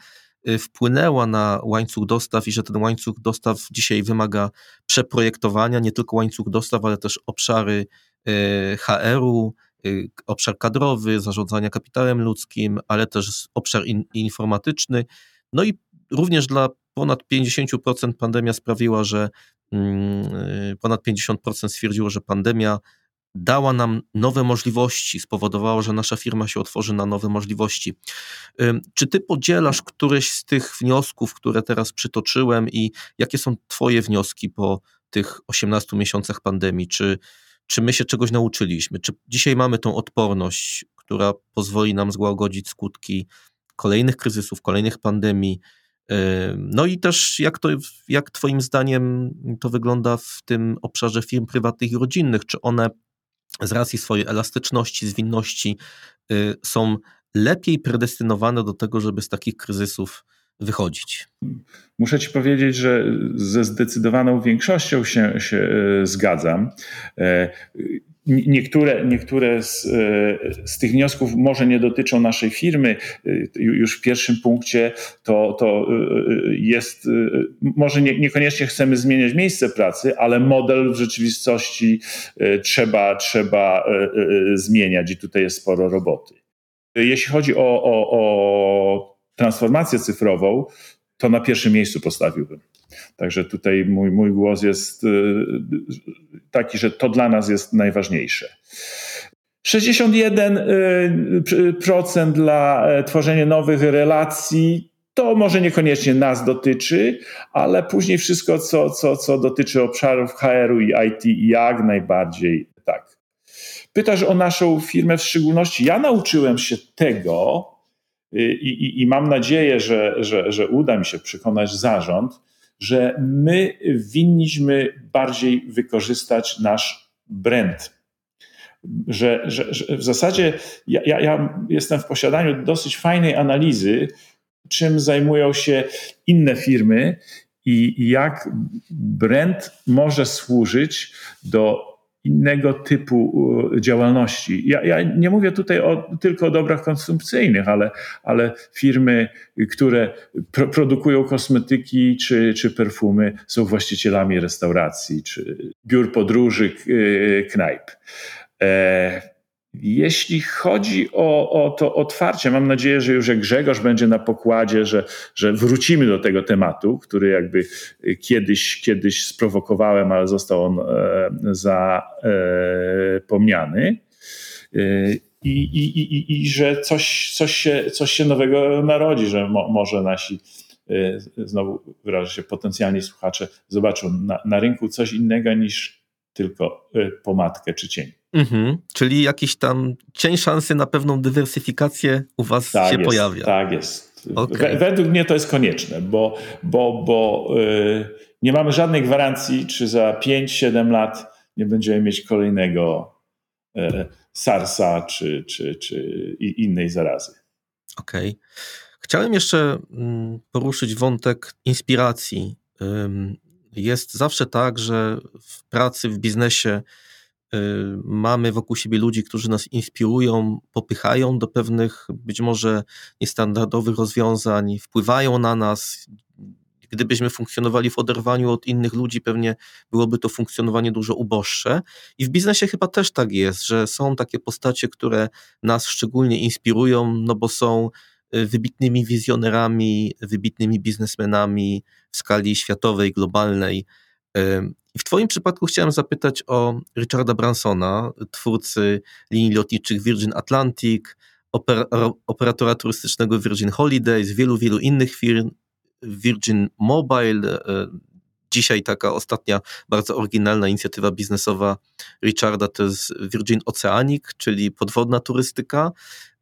wpłynęła na łańcuch dostaw i że ten łańcuch dostaw dzisiaj wymaga przeprojektowania, nie tylko łańcuch dostaw, ale też obszary HR-u, obszar kadrowy, zarządzania kapitałem ludzkim, ale też obszar in, informatyczny. No i również dla ponad 50% pandemia sprawiła, że mm, y, ponad 50% stwierdziło, że pandemia dała nam nowe możliwości, spowodowało, że nasza firma się otworzy na nowe możliwości. Czy ty podzielasz któreś z tych wniosków, które teraz przytoczyłem i jakie są twoje wnioski po tych 18 miesiącach pandemii? Czy, czy my się czegoś nauczyliśmy? Czy dzisiaj mamy tą odporność, która pozwoli nam złagodzić skutki kolejnych kryzysów, kolejnych pandemii? No i też jak, to, jak Twoim zdaniem to wygląda w tym obszarze firm prywatnych i rodzinnych? Czy one z racji swojej elastyczności, zwinności y, są lepiej predestynowane do tego, żeby z takich kryzysów wychodzić? Muszę Ci powiedzieć, że ze zdecydowaną większością się, się e, zgadzam. Niektóre, niektóre z, e, z, tych wniosków może nie dotyczą naszej firmy. E, już w pierwszym punkcie to, to e, jest, może nie, niekoniecznie chcemy zmieniać miejsce pracy, ale model w rzeczywistości trzeba, trzeba zmieniać i tutaj jest sporo roboty. Jeśli chodzi o, o, o transformację cyfrową, to na pierwszym miejscu postawiłbym. Także tutaj mój, mój głos jest y, taki, że to dla nas jest najważniejsze. 61% y, dla e, tworzenia nowych relacji to może niekoniecznie nas dotyczy, ale później wszystko, co, co, co dotyczy obszarów HR-u i IT, jak najbardziej tak. Pytasz o naszą firmę w szczególności. Ja nauczyłem się tego i, i, i mam nadzieję, że, że, że uda mi się przekonać zarząd, że my winniśmy bardziej wykorzystać nasz brand. Że, że, że w zasadzie ja, ja, ja jestem w posiadaniu dosyć fajnej analizy, czym zajmują się inne firmy i jak brand może służyć do innego typu działalności. Ja, ja, nie mówię tutaj o, tylko o dobrach konsumpcyjnych, ale, ale firmy, które pro, produkują kosmetyki czy, czy perfumy, są właścicielami restauracji czy biur podróży, knajp. E, jeśli chodzi o, o, to otwarcie, mam nadzieję, że już jak Grzegorz będzie na pokładzie, że, że wrócimy do tego tematu, który jakby kiedyś, kiedyś sprowokowałem, ale został on e, zapomniany. E, i, i, i, I że coś, coś, się, coś się nowego narodzi, że mo, może nasi e, znowu wyrażę się, potencjalni słuchacze zobaczą na, na rynku coś innego niż tylko e, pomadkę czy cień. Mhm, czyli jakiś tam cień szansy na pewną dywersyfikację u Was tak się jest, pojawia. Tak jest. Okay. Według mnie to jest konieczne, bo, bo, bo yy, nie mamy żadnej gwarancji, czy za 5-7 lat nie będziemy mieć kolejnego yy, SARS-a czy, czy, czy innej zarazy. Okej. Okay. Chciałem jeszcze mm, poruszyć wątek inspiracji. Jest zawsze tak, że w pracy, w biznesie Y, mamy wokół siebie ludzi, którzy nas inspirują, popychają do pewnych być może niestandardowych rozwiązań, wpływają na nas. Gdybyśmy funkcjonowali w oderwaniu od innych ludzi, pewnie byłoby to funkcjonowanie dużo uboższe. I w biznesie chyba też tak jest, że są takie postacie, które nas szczególnie inspirują, no bo są wybitnymi wizjonerami, wybitnymi biznesmenami w skali światowej, globalnej. I w Twoim przypadku chciałem zapytać o Richarda Bransona, twórcy linii lotniczych Virgin Atlantic, operatora turystycznego Virgin Holidays, wielu, wielu innych firm, Virgin Mobile. E, dzisiaj taka ostatnia bardzo oryginalna inicjatywa biznesowa Richarda to jest Virgin Oceanic, czyli podwodna turystyka.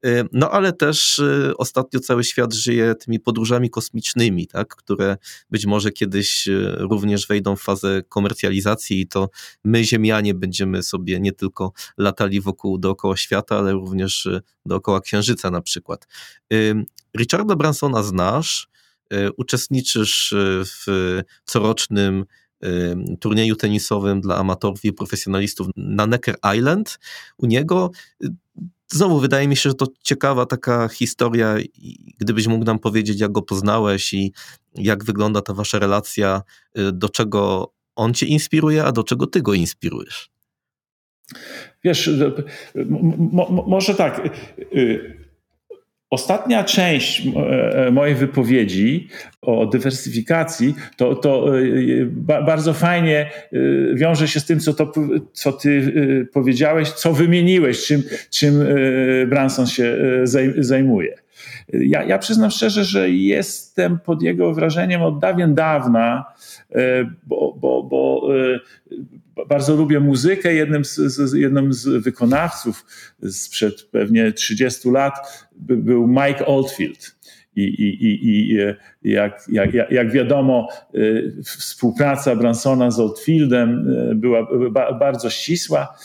Y, no ale też y, ostatnio cały świat żyje tymi podróżami kosmicznymi, tak, które być może kiedyś y, również wejdą w fazę komercjalizacji i to my, Ziemianie, będziemy sobie nie tylko latali wokół dookoła świata, ale również dookoła Księżyca na przykład. Richarda Bransona znasz, uczestniczysz w corocznym turnieju tenisowym dla amatorów i profesjonalistów na Necker Island. U niego znowu wydaje mi się, że to ciekawa taka historia. Gdybyś mógł nam powiedzieć, jak go poznałeś i jak wygląda ta wasza relacja, y, do czego on cię inspiruje, a do czego ty go inspirujesz? Wiesz, może tak. Ostatnia część e, e, mojej wypowiedzi o dywersyfikacji to, to e, bardzo fajnie wiąże się z tym, co, to, co ty powiedziałeś, co wymieniłeś, czym, czym Branson się zajmuje. Ja, ja przyznam szczerze, że jestem pod jego wrażeniem od dawien dawna, bo, bo, bo bardzo lubię muzykę. Jednym z, z, jednym z wykonawców sprzed pewnie 30 lat był Mike Oldfield. I, i, i, i jak, jak, jak wiadomo, y, współpraca Bransona z Oldfieldem y, była bardzo ścisła.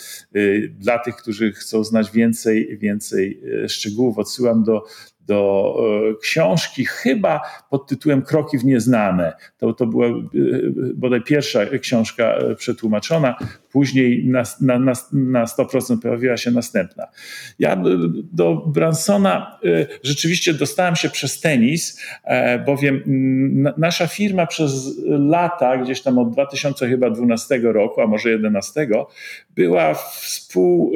Dla tych, którzy chcą znać więcej, więcej szczegółów, odsyłam do, do e, książki, chyba pod tytułem Kroki w nieznane. To, to była e, bodaj pierwsza książka e, przetłumaczona, później na, na, na, na 100% pojawiła się następna. Ja do Bransona rzeczywiście dostałem się przez tenis, bowiem nasza firma przez lata, gdzieś tam od 2012 roku, a może 2011, była współ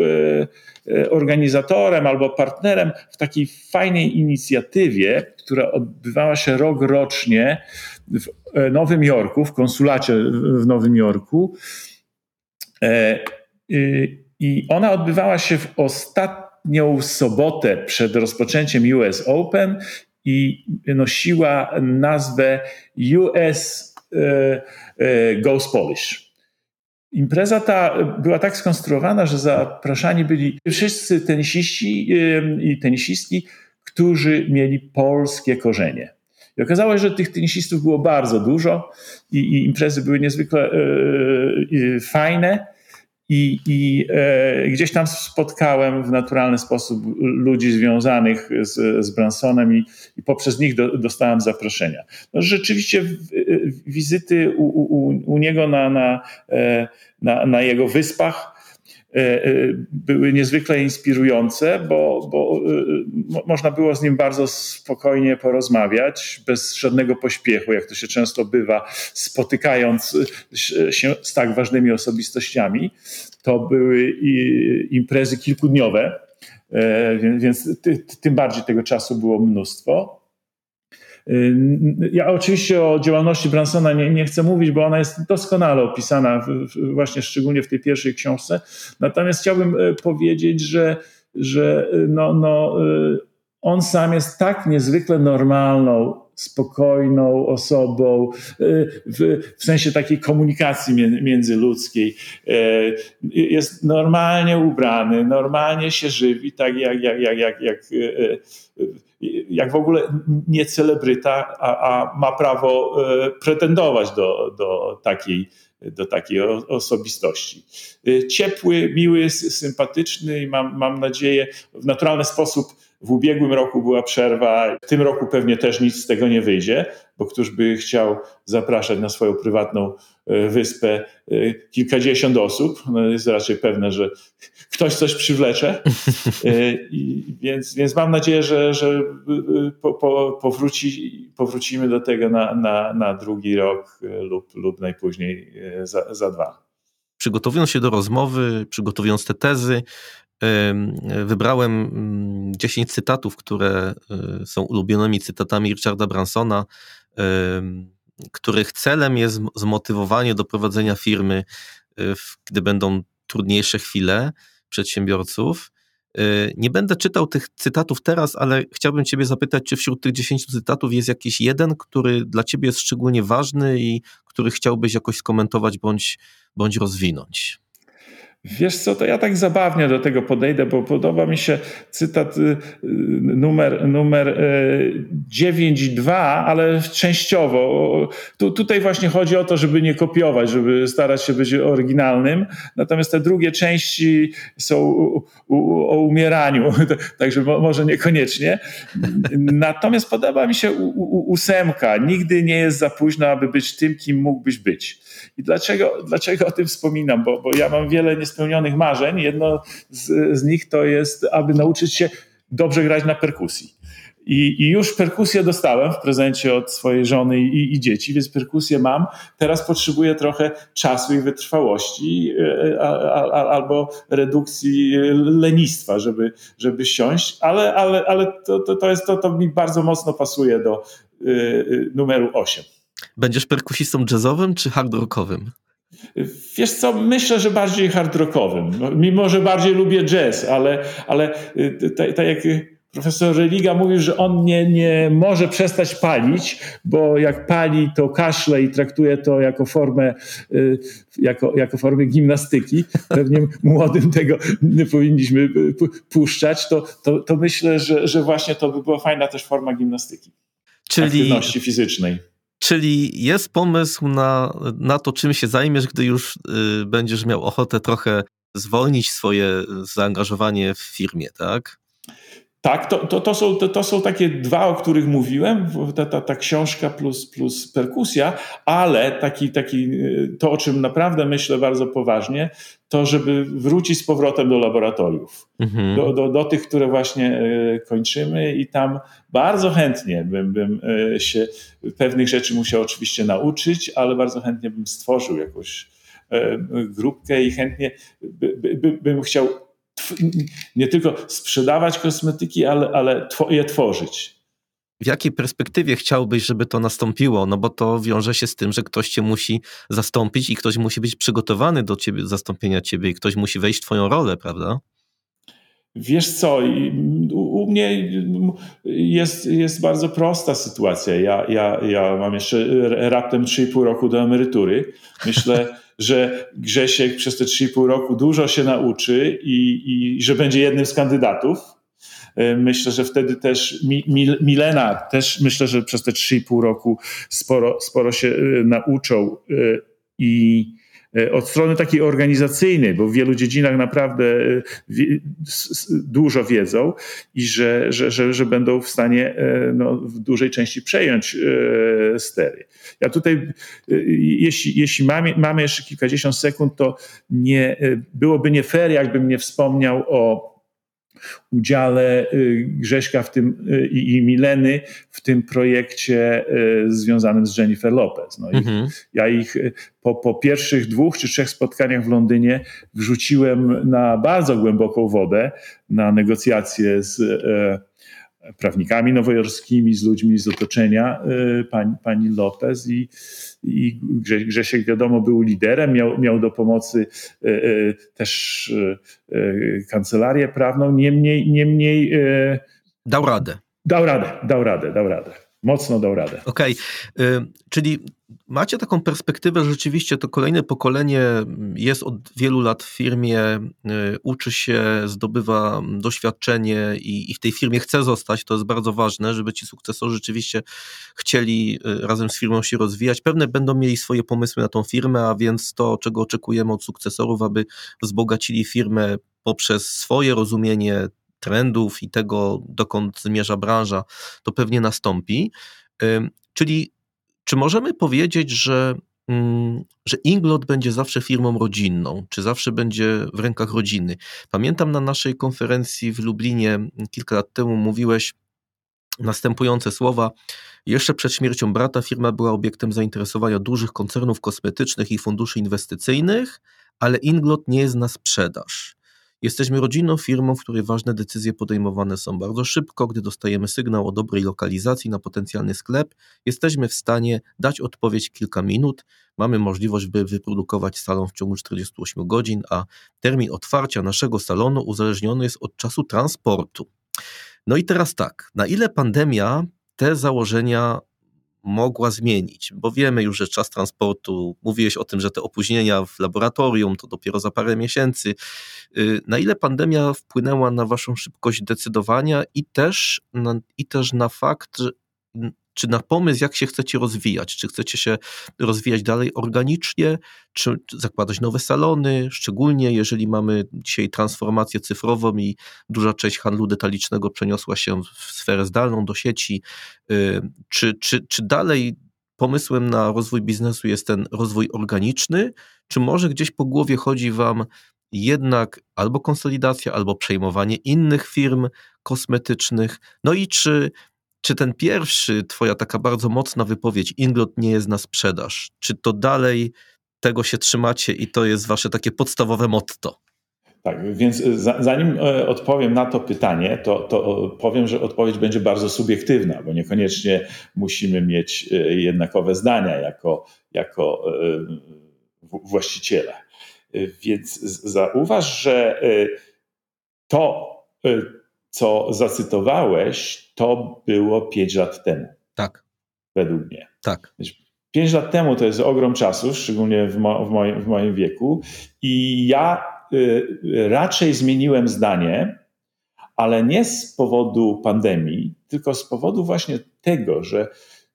E, organizatorem albo partnerem w takiej fajnej inicjatywie, która odbywała się rok rocznie w e, Nowym Jorku, w konsulacie w Nowym Jorku. E, I ona odbywała się w ostatnią sobotę przed rozpoczęciem US Open i nosiła nazwę US Goes Polish. Impreza ta była tak skonstruowana, że zapraszani byli wszyscy tenisiści i tenisistki, którzy mieli polskie korzenie. I okazało się, że tych tenisistów było bardzo dużo i, i imprezy były niezwykle e, fajne. I, i e, gdzieś tam spotkałem w naturalny sposób ludzi związanych z, z Bransonem i, i poprzez nich do, dostałem zaproszenia. No, rzeczywiście w, wizyty u, u, u niego na, na, e, na, na jego wyspach E, e, były niezwykle inspirujące, bo, bo e, można było z nim bardzo spokojnie porozmawiać, bez żadnego pośpiechu, jak to się często bywa, spotykając się z tak ważnymi osobistościami. To były imprezy kilkudniowe, więc tym bardziej tego czasu było mnóstwo. Ja oczywiście o działalności Bransona nie, nie, chcę mówić, bo ona jest doskonale opisana, właśnie szczególnie w tej pierwszej książce. Natomiast chciałbym e, powiedzieć, że, że e, no, no, on sam jest tak niezwykle normalną, spokojną osobą, w, w, sensie takiej komunikacji międzyludzkiej. Jest normalnie ubrany, normalnie się żywi, tak jak, jak, jak, jak, jak jak w ogóle nie celebryta, a, a ma prawo pretendować do, do takiej do takiej osobistości. Ciepły, miły, sympatyczny i mam, mam nadzieję w naturalny sposób w ubiegłym roku była przerwa, w tym roku pewnie też nic z tego nie wyjdzie, bo któż by chciał zapraszać na swoją prywatną e, wyspę e, kilkadziesiąt osób, no jest raczej pewne, że ktoś coś przywlecze. E, więc, więc mam nadzieję, że, że po, po, powróci, powrócimy do tego na, na, na drugi rok lub, lub najpóźniej za, za dwa. Przygotowując się do rozmowy, przygotowując te tezy, wybrałem 10 mm, cytatów, które są ulubionymi cytatami Richarda Bransona, których celem jest zmotywowanie do prowadzenia firmy, y, gdy będą trudniejsze chwile przedsiębiorców. Y, nie będę czytał tych cytatów teraz, ale chciałbym Ciebie zapytać, czy wśród tych 10 cytatów jest jakiś jeden, który dla Ciebie jest szczególnie ważny i który chciałbyś jakoś skomentować bądź, bądź rozwinąć? Wiesz co, to ja tak zabawnie do tego podejdę, bo podoba mi się cytat y, y, numer, numer 9.2, y, ale częściowo. Tu, tutaj właśnie chodzi o to, żeby nie kopiować, żeby starać się być oryginalnym. Natomiast te drugie części są o umieraniu, [laughs] także może niekoniecznie. Natomiast podoba mi się ósemka. Nigdy nie jest za późno, aby być tym, kim mógłbyś być. I dlaczego, dlaczego o tym wspominam? Bo, bo ja mam wiele niespełnionych marzeń. Jedno z, z nich to jest, aby nauczyć się dobrze grać na perkusji. I, I, już perkusję dostałem w prezencie od swojej żony i, i, dzieci, więc perkusję mam. Teraz potrzebuję trochę czasu i wytrwałości e, a, a, albo redukcji lenistwa, żeby, żeby siąść, ale, ale, ale to, to, to, jest, to, to mi bardzo mocno pasuje do y, y, numeru 8. Będziesz perkusistą jazzowym czy hard rockowym? Wiesz co, myślę, że bardziej hard rockowym. Mimo, że bardziej lubię jazz, ale, ale y, tak ta jak profesor Religa mówił, że on nie, nie może przestać palić, bo jak pali, to kaszle i traktuje to jako formę, y, jako, jako formę gimnastyki. Pewnie młodym tego nie powinniśmy y, puszczać. To, to, to myślę, że, że właśnie to by była fajna też forma gimnastyki. Czyli, aktywności fizycznej. Czyli jest pomysł na, na to, czym się zajmiesz, gdy już y, będziesz miał ochotę trochę zwolnić swoje zaangażowanie w firmie, tak? Tak, to, to, to, są, to, to są takie dwa, o których mówiłem, ta, ta, ta książka plus, plus perkusja, ale taki, taki, to, o czym naprawdę myślę bardzo poważnie, to żeby wrócić z powrotem do laboratoriów, mhm. do, do, do tych, które właśnie e, kończymy i tam bardzo chętnie bym, bym e, się pewnych rzeczy musiał oczywiście nauczyć, ale bardzo chętnie bym stworzył jakąś e, grupkę i chętnie by, by, bym chciał nie tylko sprzedawać kosmetyki, ale, ale je tworzyć. W jakiej perspektywie chciałbyś, żeby to nastąpiło? No bo to wiąże się z tym, że ktoś cię musi zastąpić i ktoś musi być przygotowany do ciebie, zastąpienia ciebie i ktoś musi wejść w twoją rolę, prawda? Wiesz co, u mnie jest, jest bardzo prosta sytuacja. Ja, ja, ja mam jeszcze raptem 3,5 roku do emerytury. Myślę, [laughs] że Grzesiek przez te 3,5 roku dużo się nauczy i, i że będzie jednym z kandydatów. Myślę, że wtedy też Milena też myślę, że przez te 3,5 roku sporo, sporo się nauczą i E, od strony takiej organizacyjnej, bo w wielu dziedzinach naprawdę e, dużo wiedzą i że, że, że, że będą w stanie e, no, w dużej części przejąć stery. Ja tutaj, jeśli, jeśli mamy, mamy jeszcze kilkadziesiąt sekund, to nie, byłoby nie fair, jakbym nie wspomniał o udziale y, Grześka w tym, y, i, i Mileny w tym projekcie y, związanym z Jennifer Lopez. No mhm. Ja ich po, po pierwszych dwóch czy trzech spotkaniach w Londynie wrzuciłem na bardzo głęboką wodę, na negocjacje z prawnikami nowojorskimi, z ludźmi z otoczenia pani, pani Lopez i i Grzesiek wiadomo był liderem, miał, miał do pomocy e, e, też e, kancelarię prawną, niemniej, niemniej dał radę. Dał radę, dał radę, dał radę. Mocno dał radę. Okej, okay. czyli macie taką perspektywę, że rzeczywiście to kolejne pokolenie jest od wielu lat w firmie, y, uczy się, zdobywa doświadczenie i, i, w tej firmie chce zostać. To jest bardzo ważne, żeby ci sukcesorzy rzeczywiście chcieli y, razem z firmą się rozwijać. Pewne będą mieli swoje pomysły na tą firmę, a więc to, czego oczekujemy od sukcesorów, aby wzbogacili firmę poprzez swoje rozumienie trendów i tego, dokąd zmierza branża, to pewnie nastąpi. Czyli czy możemy powiedzieć, że, mm, że Inglot będzie zawsze firmą rodzinną, czy zawsze będzie w rękach rodziny? Pamiętam na naszej konferencji w Lublinie kilka lat temu mówiłeś następujące słowa. Jeszcze przed śmiercią brata firma była obiektem zainteresowania dużych koncernów kosmetycznych i funduszy inwestycyjnych, ale Inglot nie jest na sprzedaż. Jesteśmy rodzinną firmą, w której ważne decyzje podejmowane są bardzo szybko. Gdy dostajemy sygnał o dobrej lokalizacji na potencjalny sklep, jesteśmy w stanie dać odpowiedź kilka minut. Mamy możliwość, by wyprodukować salon w ciągu 48 godzin, a termin otwarcia naszego salonu uzależniony jest od czasu transportu. No i teraz tak, na ile pandemia te założenia mogła zmienić, bo wiemy już, że czas transportu, mówiłeś o tym, że te opóźnienia w laboratorium to dopiero za parę miesięcy. Y, na ile pandemia wpłynęła na waszą szybkość decydowania i też na, i też na fakt, czy na pomysł, jak się chcecie rozwijać? Czy chcecie się rozwijać dalej organicznie, czy zakładać nowe salony, szczególnie jeżeli mamy dzisiaj transformację cyfrową i duża część handlu detalicznego przeniosła się w sferę zdalną do sieci, y, czy, czy, czy dalej pomysłem na rozwój biznesu jest ten rozwój organiczny, czy może gdzieś po głowie chodzi Wam jednak albo konsolidacja, albo przejmowanie innych firm kosmetycznych? No i czy czy ten pierwszy, twoja taka bardzo mocna wypowiedź, Inglot nie jest na sprzedaż, czy to dalej tego się trzymacie i to jest wasze takie podstawowe motto? Tak, więc zanim e, odpowiem na to pytanie, to, to powiem, że odpowiedź będzie bardzo subiektywna, bo niekoniecznie musimy mieć e, jednakowe zdania jako, jako e, właściciele. Więc zauważ, że to, co zacytowałeś, to było 5 lat temu. Tak. Według mnie. Tak. 5 lat temu to jest ogrom czasu, szczególnie w, mo, w, moim, w moim wieku, i ja y, raczej zmieniłem zdanie, ale nie z powodu pandemii, tylko z powodu właśnie tego, że,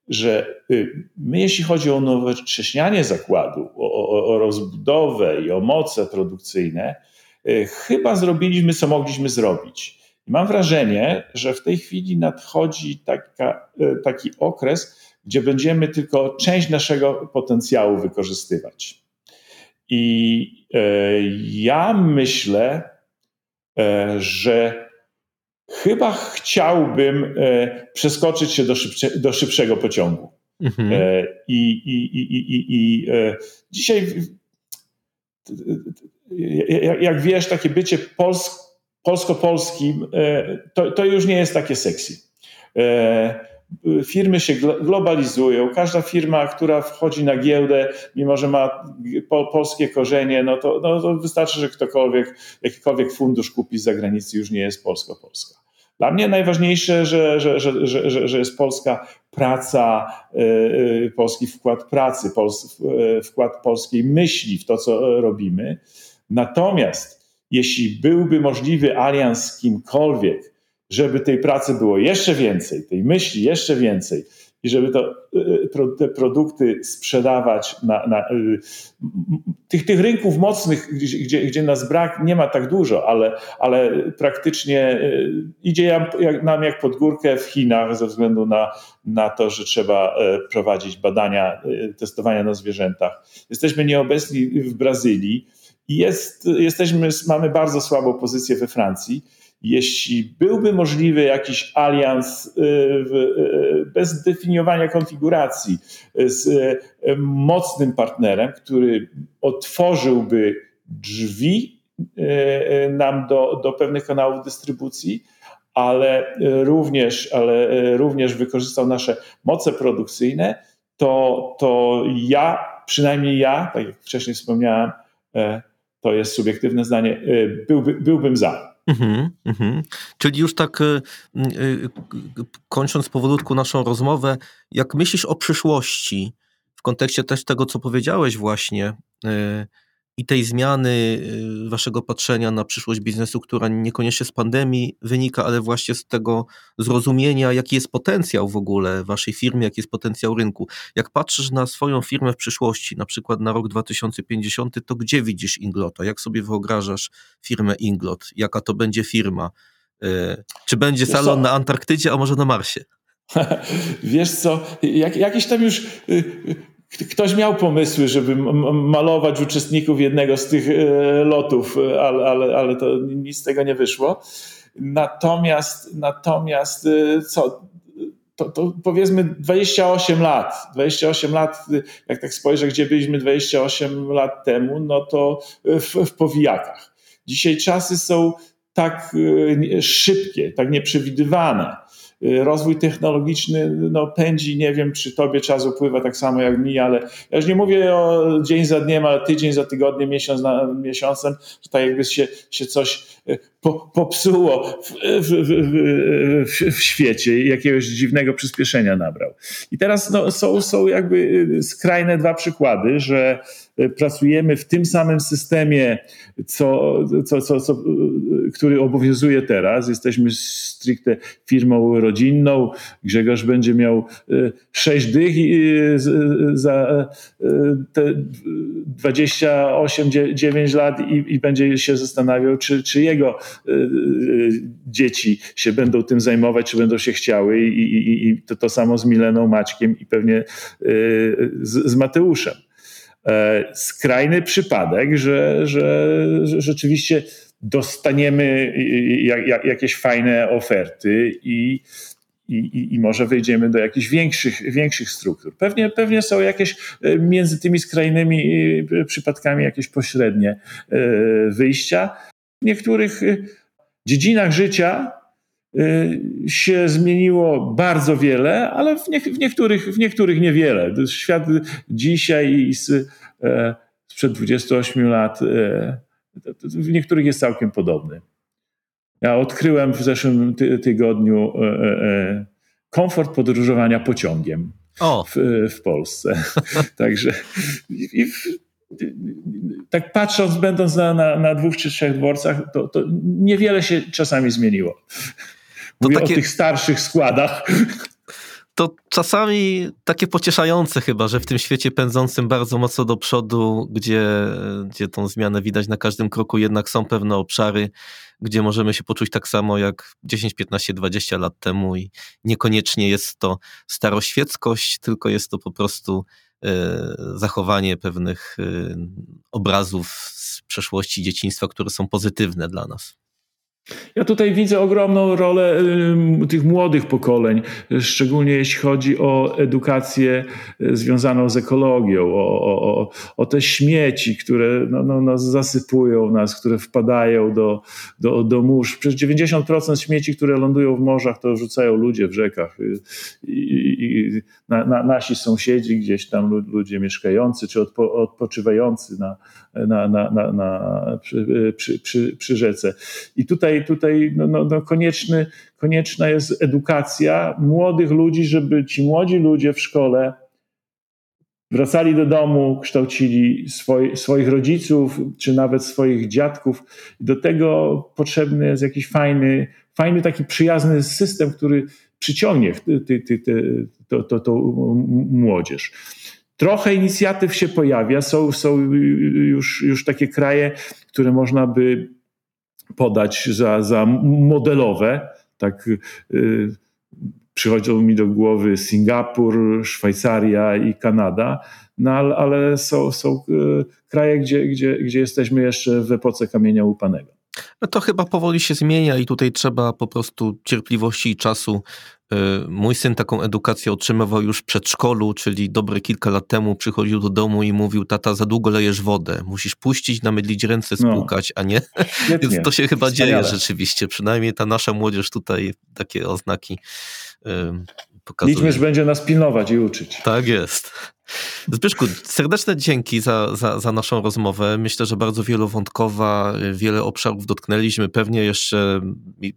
że y, my, jeśli chodzi o nowocześnianie zakładu, o, o, o rozbudowę i o moce produkcyjne, y, chyba zrobiliśmy, co mogliśmy zrobić. I mam wrażenie, że w tej chwili nadchodzi taka, e, taki okres, gdzie będziemy tylko część naszego potencjału wykorzystywać. I e, ja myślę, e, że chyba chciałbym przeskoczyć się do, szybsze, do szybszego pociągu. Mhm. I, i, i, i, i dzisiaj, jak wiesz, takie bycie polskie, polsko-polskim, e, to, to już nie jest takie sexy. E, firmy się globalizują. Każda firma, która wchodzi na giełdę, mimo że ma polskie korzenie, no to, no to wystarczy, że ktokolwiek, jakikolwiek fundusz kupi z zagranicy, już nie jest polsko-polska. Dla mnie najważniejsze, że, że, że, że, że jest polska praca, e, polski wkład pracy, wkład polskiej myśli w to, co robimy. Natomiast jeśli byłby możliwy alians z kimkolwiek, żeby tej pracy było jeszcze więcej, tej myśli jeszcze więcej i żeby to, y, te produkty sprzedawać na, na tych, tych rynków mocnych, gdzie, gdzie nas brak, nie ma tak dużo, ale, ale praktycznie idzie nam jak pod górkę w Chinach ze względu na, na to, że trzeba prowadzić badania, testowania na zwierzętach. Jesteśmy nieobecni w Brazylii jest, jesteśmy, mamy bardzo słabą pozycję we Francji. Jeśli byłby możliwy jakiś alians y, y, bez definiowania konfiguracji z y, mocnym partnerem, który otworzyłby drzwi nam do, do pewnych kanałów dystrybucji, ale również, ale również wykorzystał nasze moce produkcyjne, to, to ja, przynajmniej ja, tak jak wcześniej wspomniałem, to jest subiektywne zdanie, byłby, byłbym za. Mhm, mhm. Czyli już tak y, y, kończąc powolutku naszą rozmowę, jak myślisz o przyszłości, w kontekście też tego, co powiedziałeś właśnie, y, i tej zmiany y, waszego patrzenia na przyszłość biznesu, która niekoniecznie z pandemii wynika, ale właśnie z tego zrozumienia, jaki jest potencjał w ogóle waszej firmy, jaki jest potencjał rynku. Jak patrzysz na swoją firmę w przyszłości, na przykład na rok 2050, to gdzie widzisz Inglota? Jak sobie wyobrażasz firmę Inglot? Jaka to będzie firma? Y, czy będzie salon na Antarktydzie, a może na Marsie? [laughs] Wiesz co, jak, jakieś tam już y, Ktoś miał pomysły, żeby malować uczestników jednego z tych e, lotów, ale, ale, ale to nic z tego nie wyszło. Natomiast, natomiast e, co, to, to, powiedzmy 28 lat. 28 lat, jak tak spojrzę, gdzie byliśmy 28 lat temu, no to w, w powijakach. Dzisiaj czasy są tak e, szybkie, tak nieprzewidywane rozwój technologiczny no, pędzi, nie wiem, czy tobie czas upływa tak samo jak mi, ale ja już nie mówię o dzień za dniem, ale tydzień za tygodniem, miesiąc za miesiącem, że tak jakby się, się coś y, po, popsuło w, w, w, w, świecie, jakiegoś dziwnego przyspieszenia nabrał. I teraz no, są, są jakby y, skrajne dwa przykłady, że pracujemy w tym samym systemie, co, co, co, co, który obowiązuje teraz. Jesteśmy stricte firmą rodzinną. Grzegorz będzie miał sześć dych za te 28, 9 lat i, i będzie się zastanawiał, czy, czy jego dzieci się będą tym zajmować, czy będą się chciały i, i, i to, to samo z Mileną, Maćkiem i pewnie z, z Mateuszem. Skrajny przypadek, że, że, rzeczywiście dostaniemy jakieś fajne oferty i, i, i, może wejdziemy do jakichś większych, większych struktur. Pewnie, pewnie są jakieś e, między tymi skrajnymi e, przypadkami jakieś pośrednie e, wyjścia. W niektórych dziedzinach życia się zmieniło bardzo wiele, ale w, nie, w, niektórych, w niektórych niewiele. Świat dzisiaj z, sprzed 28 lat w niektórych jest całkiem podobny. Ja odkryłem w zeszłym ty tygodniu e, e, e komfort podróżowania pociągiem w, w, Polsce. [laughs] Także i, w, tak patrząc, będąc na, na, na, dwóch czy trzech dworcach, to, to niewiele się czasami zmieniło. Mówię takie... o tych starszych składach to czasami takie pocieszające chyba, że w tym świecie pędzącym bardzo mocno do przodu, gdzie, gdzie tą zmianę widać na każdym kroku, jednak są pewne obszary, gdzie możemy się poczuć tak samo jak 10, 15, 20 lat temu i niekoniecznie jest to staroświeckość, tylko jest to po prostu zachowanie pewnych e, obrazów z przeszłości dzieciństwa, które są pozytywne dla nas. Ja tutaj widzę ogromną rolę tych młodych pokoleń, szczególnie jeśli chodzi o edukację y, związaną z ekologią, o, o, o te śmieci, które no, no, no, zasypują nas, które wpadają do, do, do mórz. Przecież 90% śmieci, które lądują w morzach, to rzucają ludzie w rzekach. Y, I, i na, na, nasi sąsiedzi, gdzieś tam ludzie mieszkający czy odpo, odpoczywający na, na, na, na, na przy, przy, przy, przy rzece. I tutaj tutaj, no, no, no konieczny, konieczna jest edukacja młodych ludzi, żeby ci młodzi ludzie w szkole wracali do domu, kształcili swoi, swoich rodziców, czy nawet swoich dziadków. Do tego potrzebny jest jakiś fajny, fajny taki przyjazny system, który przyciągnie ty, ty, ty, to, to, to młodzież. Trochę inicjatyw się pojawia, są, są już, już takie kraje, które można by podać za, za modelowe. Tak, yy, przychodzą mi do głowy Singapur, Szwajcaria i Kanada, no ale, są, są yy, kraje, gdzie, gdzie, gdzie jesteśmy jeszcze w epoce kamienia łupanego. No to chyba powoli się zmienia i tutaj trzeba po prostu cierpliwości i czasu. Y, mój syn taką edukację otrzymywał już w przedszkolu, czyli dobre kilka lat temu przychodził do domu i mówił, tata, za długo lejesz wodę, musisz puścić, namydlić ręce, no. spłukać, no. a nie? [laughs] Więc to się chyba Wspaniale. dzieje rzeczywiście, przynajmniej ta nasza młodzież tutaj takie oznaki pokazuje. Liczmy, że będzie nas pilnować i uczyć. Tak jest. Zbyszku, serdeczne dzięki za, za, za naszą rozmowę. Myślę, że bardzo wielowątkowa, wiele obszarów dotknęliśmy. Pewnie jeszcze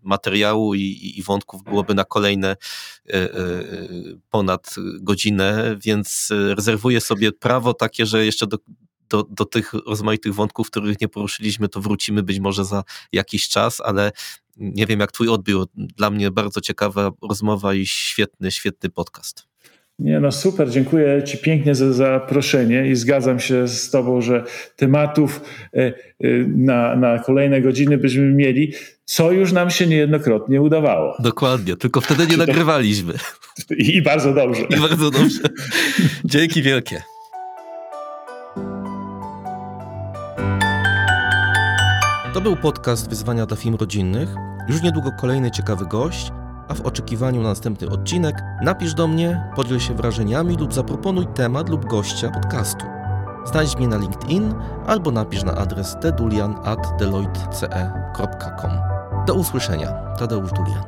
materiału i, i wątków byłoby na kolejne e, e, ponad godzinę, więc rezerwuję sobie prawo takie, że jeszcze do, do, do tych rozmaitych wątków, których nie poruszyliśmy, to wrócimy być może za jakiś czas, ale nie wiem jak twój odbiór. Dla mnie bardzo ciekawa rozmowa i świetny, świetny podcast. Nie, no super, dziękuję Ci pięknie za zaproszenie i zgadzam się z Tobą, że tematów e, e, na, na kolejne godziny byśmy mieli, co już nam się niejednokrotnie udawało. Dokładnie, tylko wtedy nie [laughs] nagrywaliśmy. I bardzo dobrze. I bardzo dobrze. Dzięki wielkie. Był podcast Wyzwania dla Film Rodzinnych. Już niedługo kolejny ciekawy gość, a w oczekiwaniu na następny odcinek napisz do mnie, podziel się wrażeniami lub zaproponuj temat lub gościa podcastu. Znajdź mnie na LinkedIn albo napisz na adres tedulian.deloitte.com. Do usłyszenia. Tadeusz Dulian.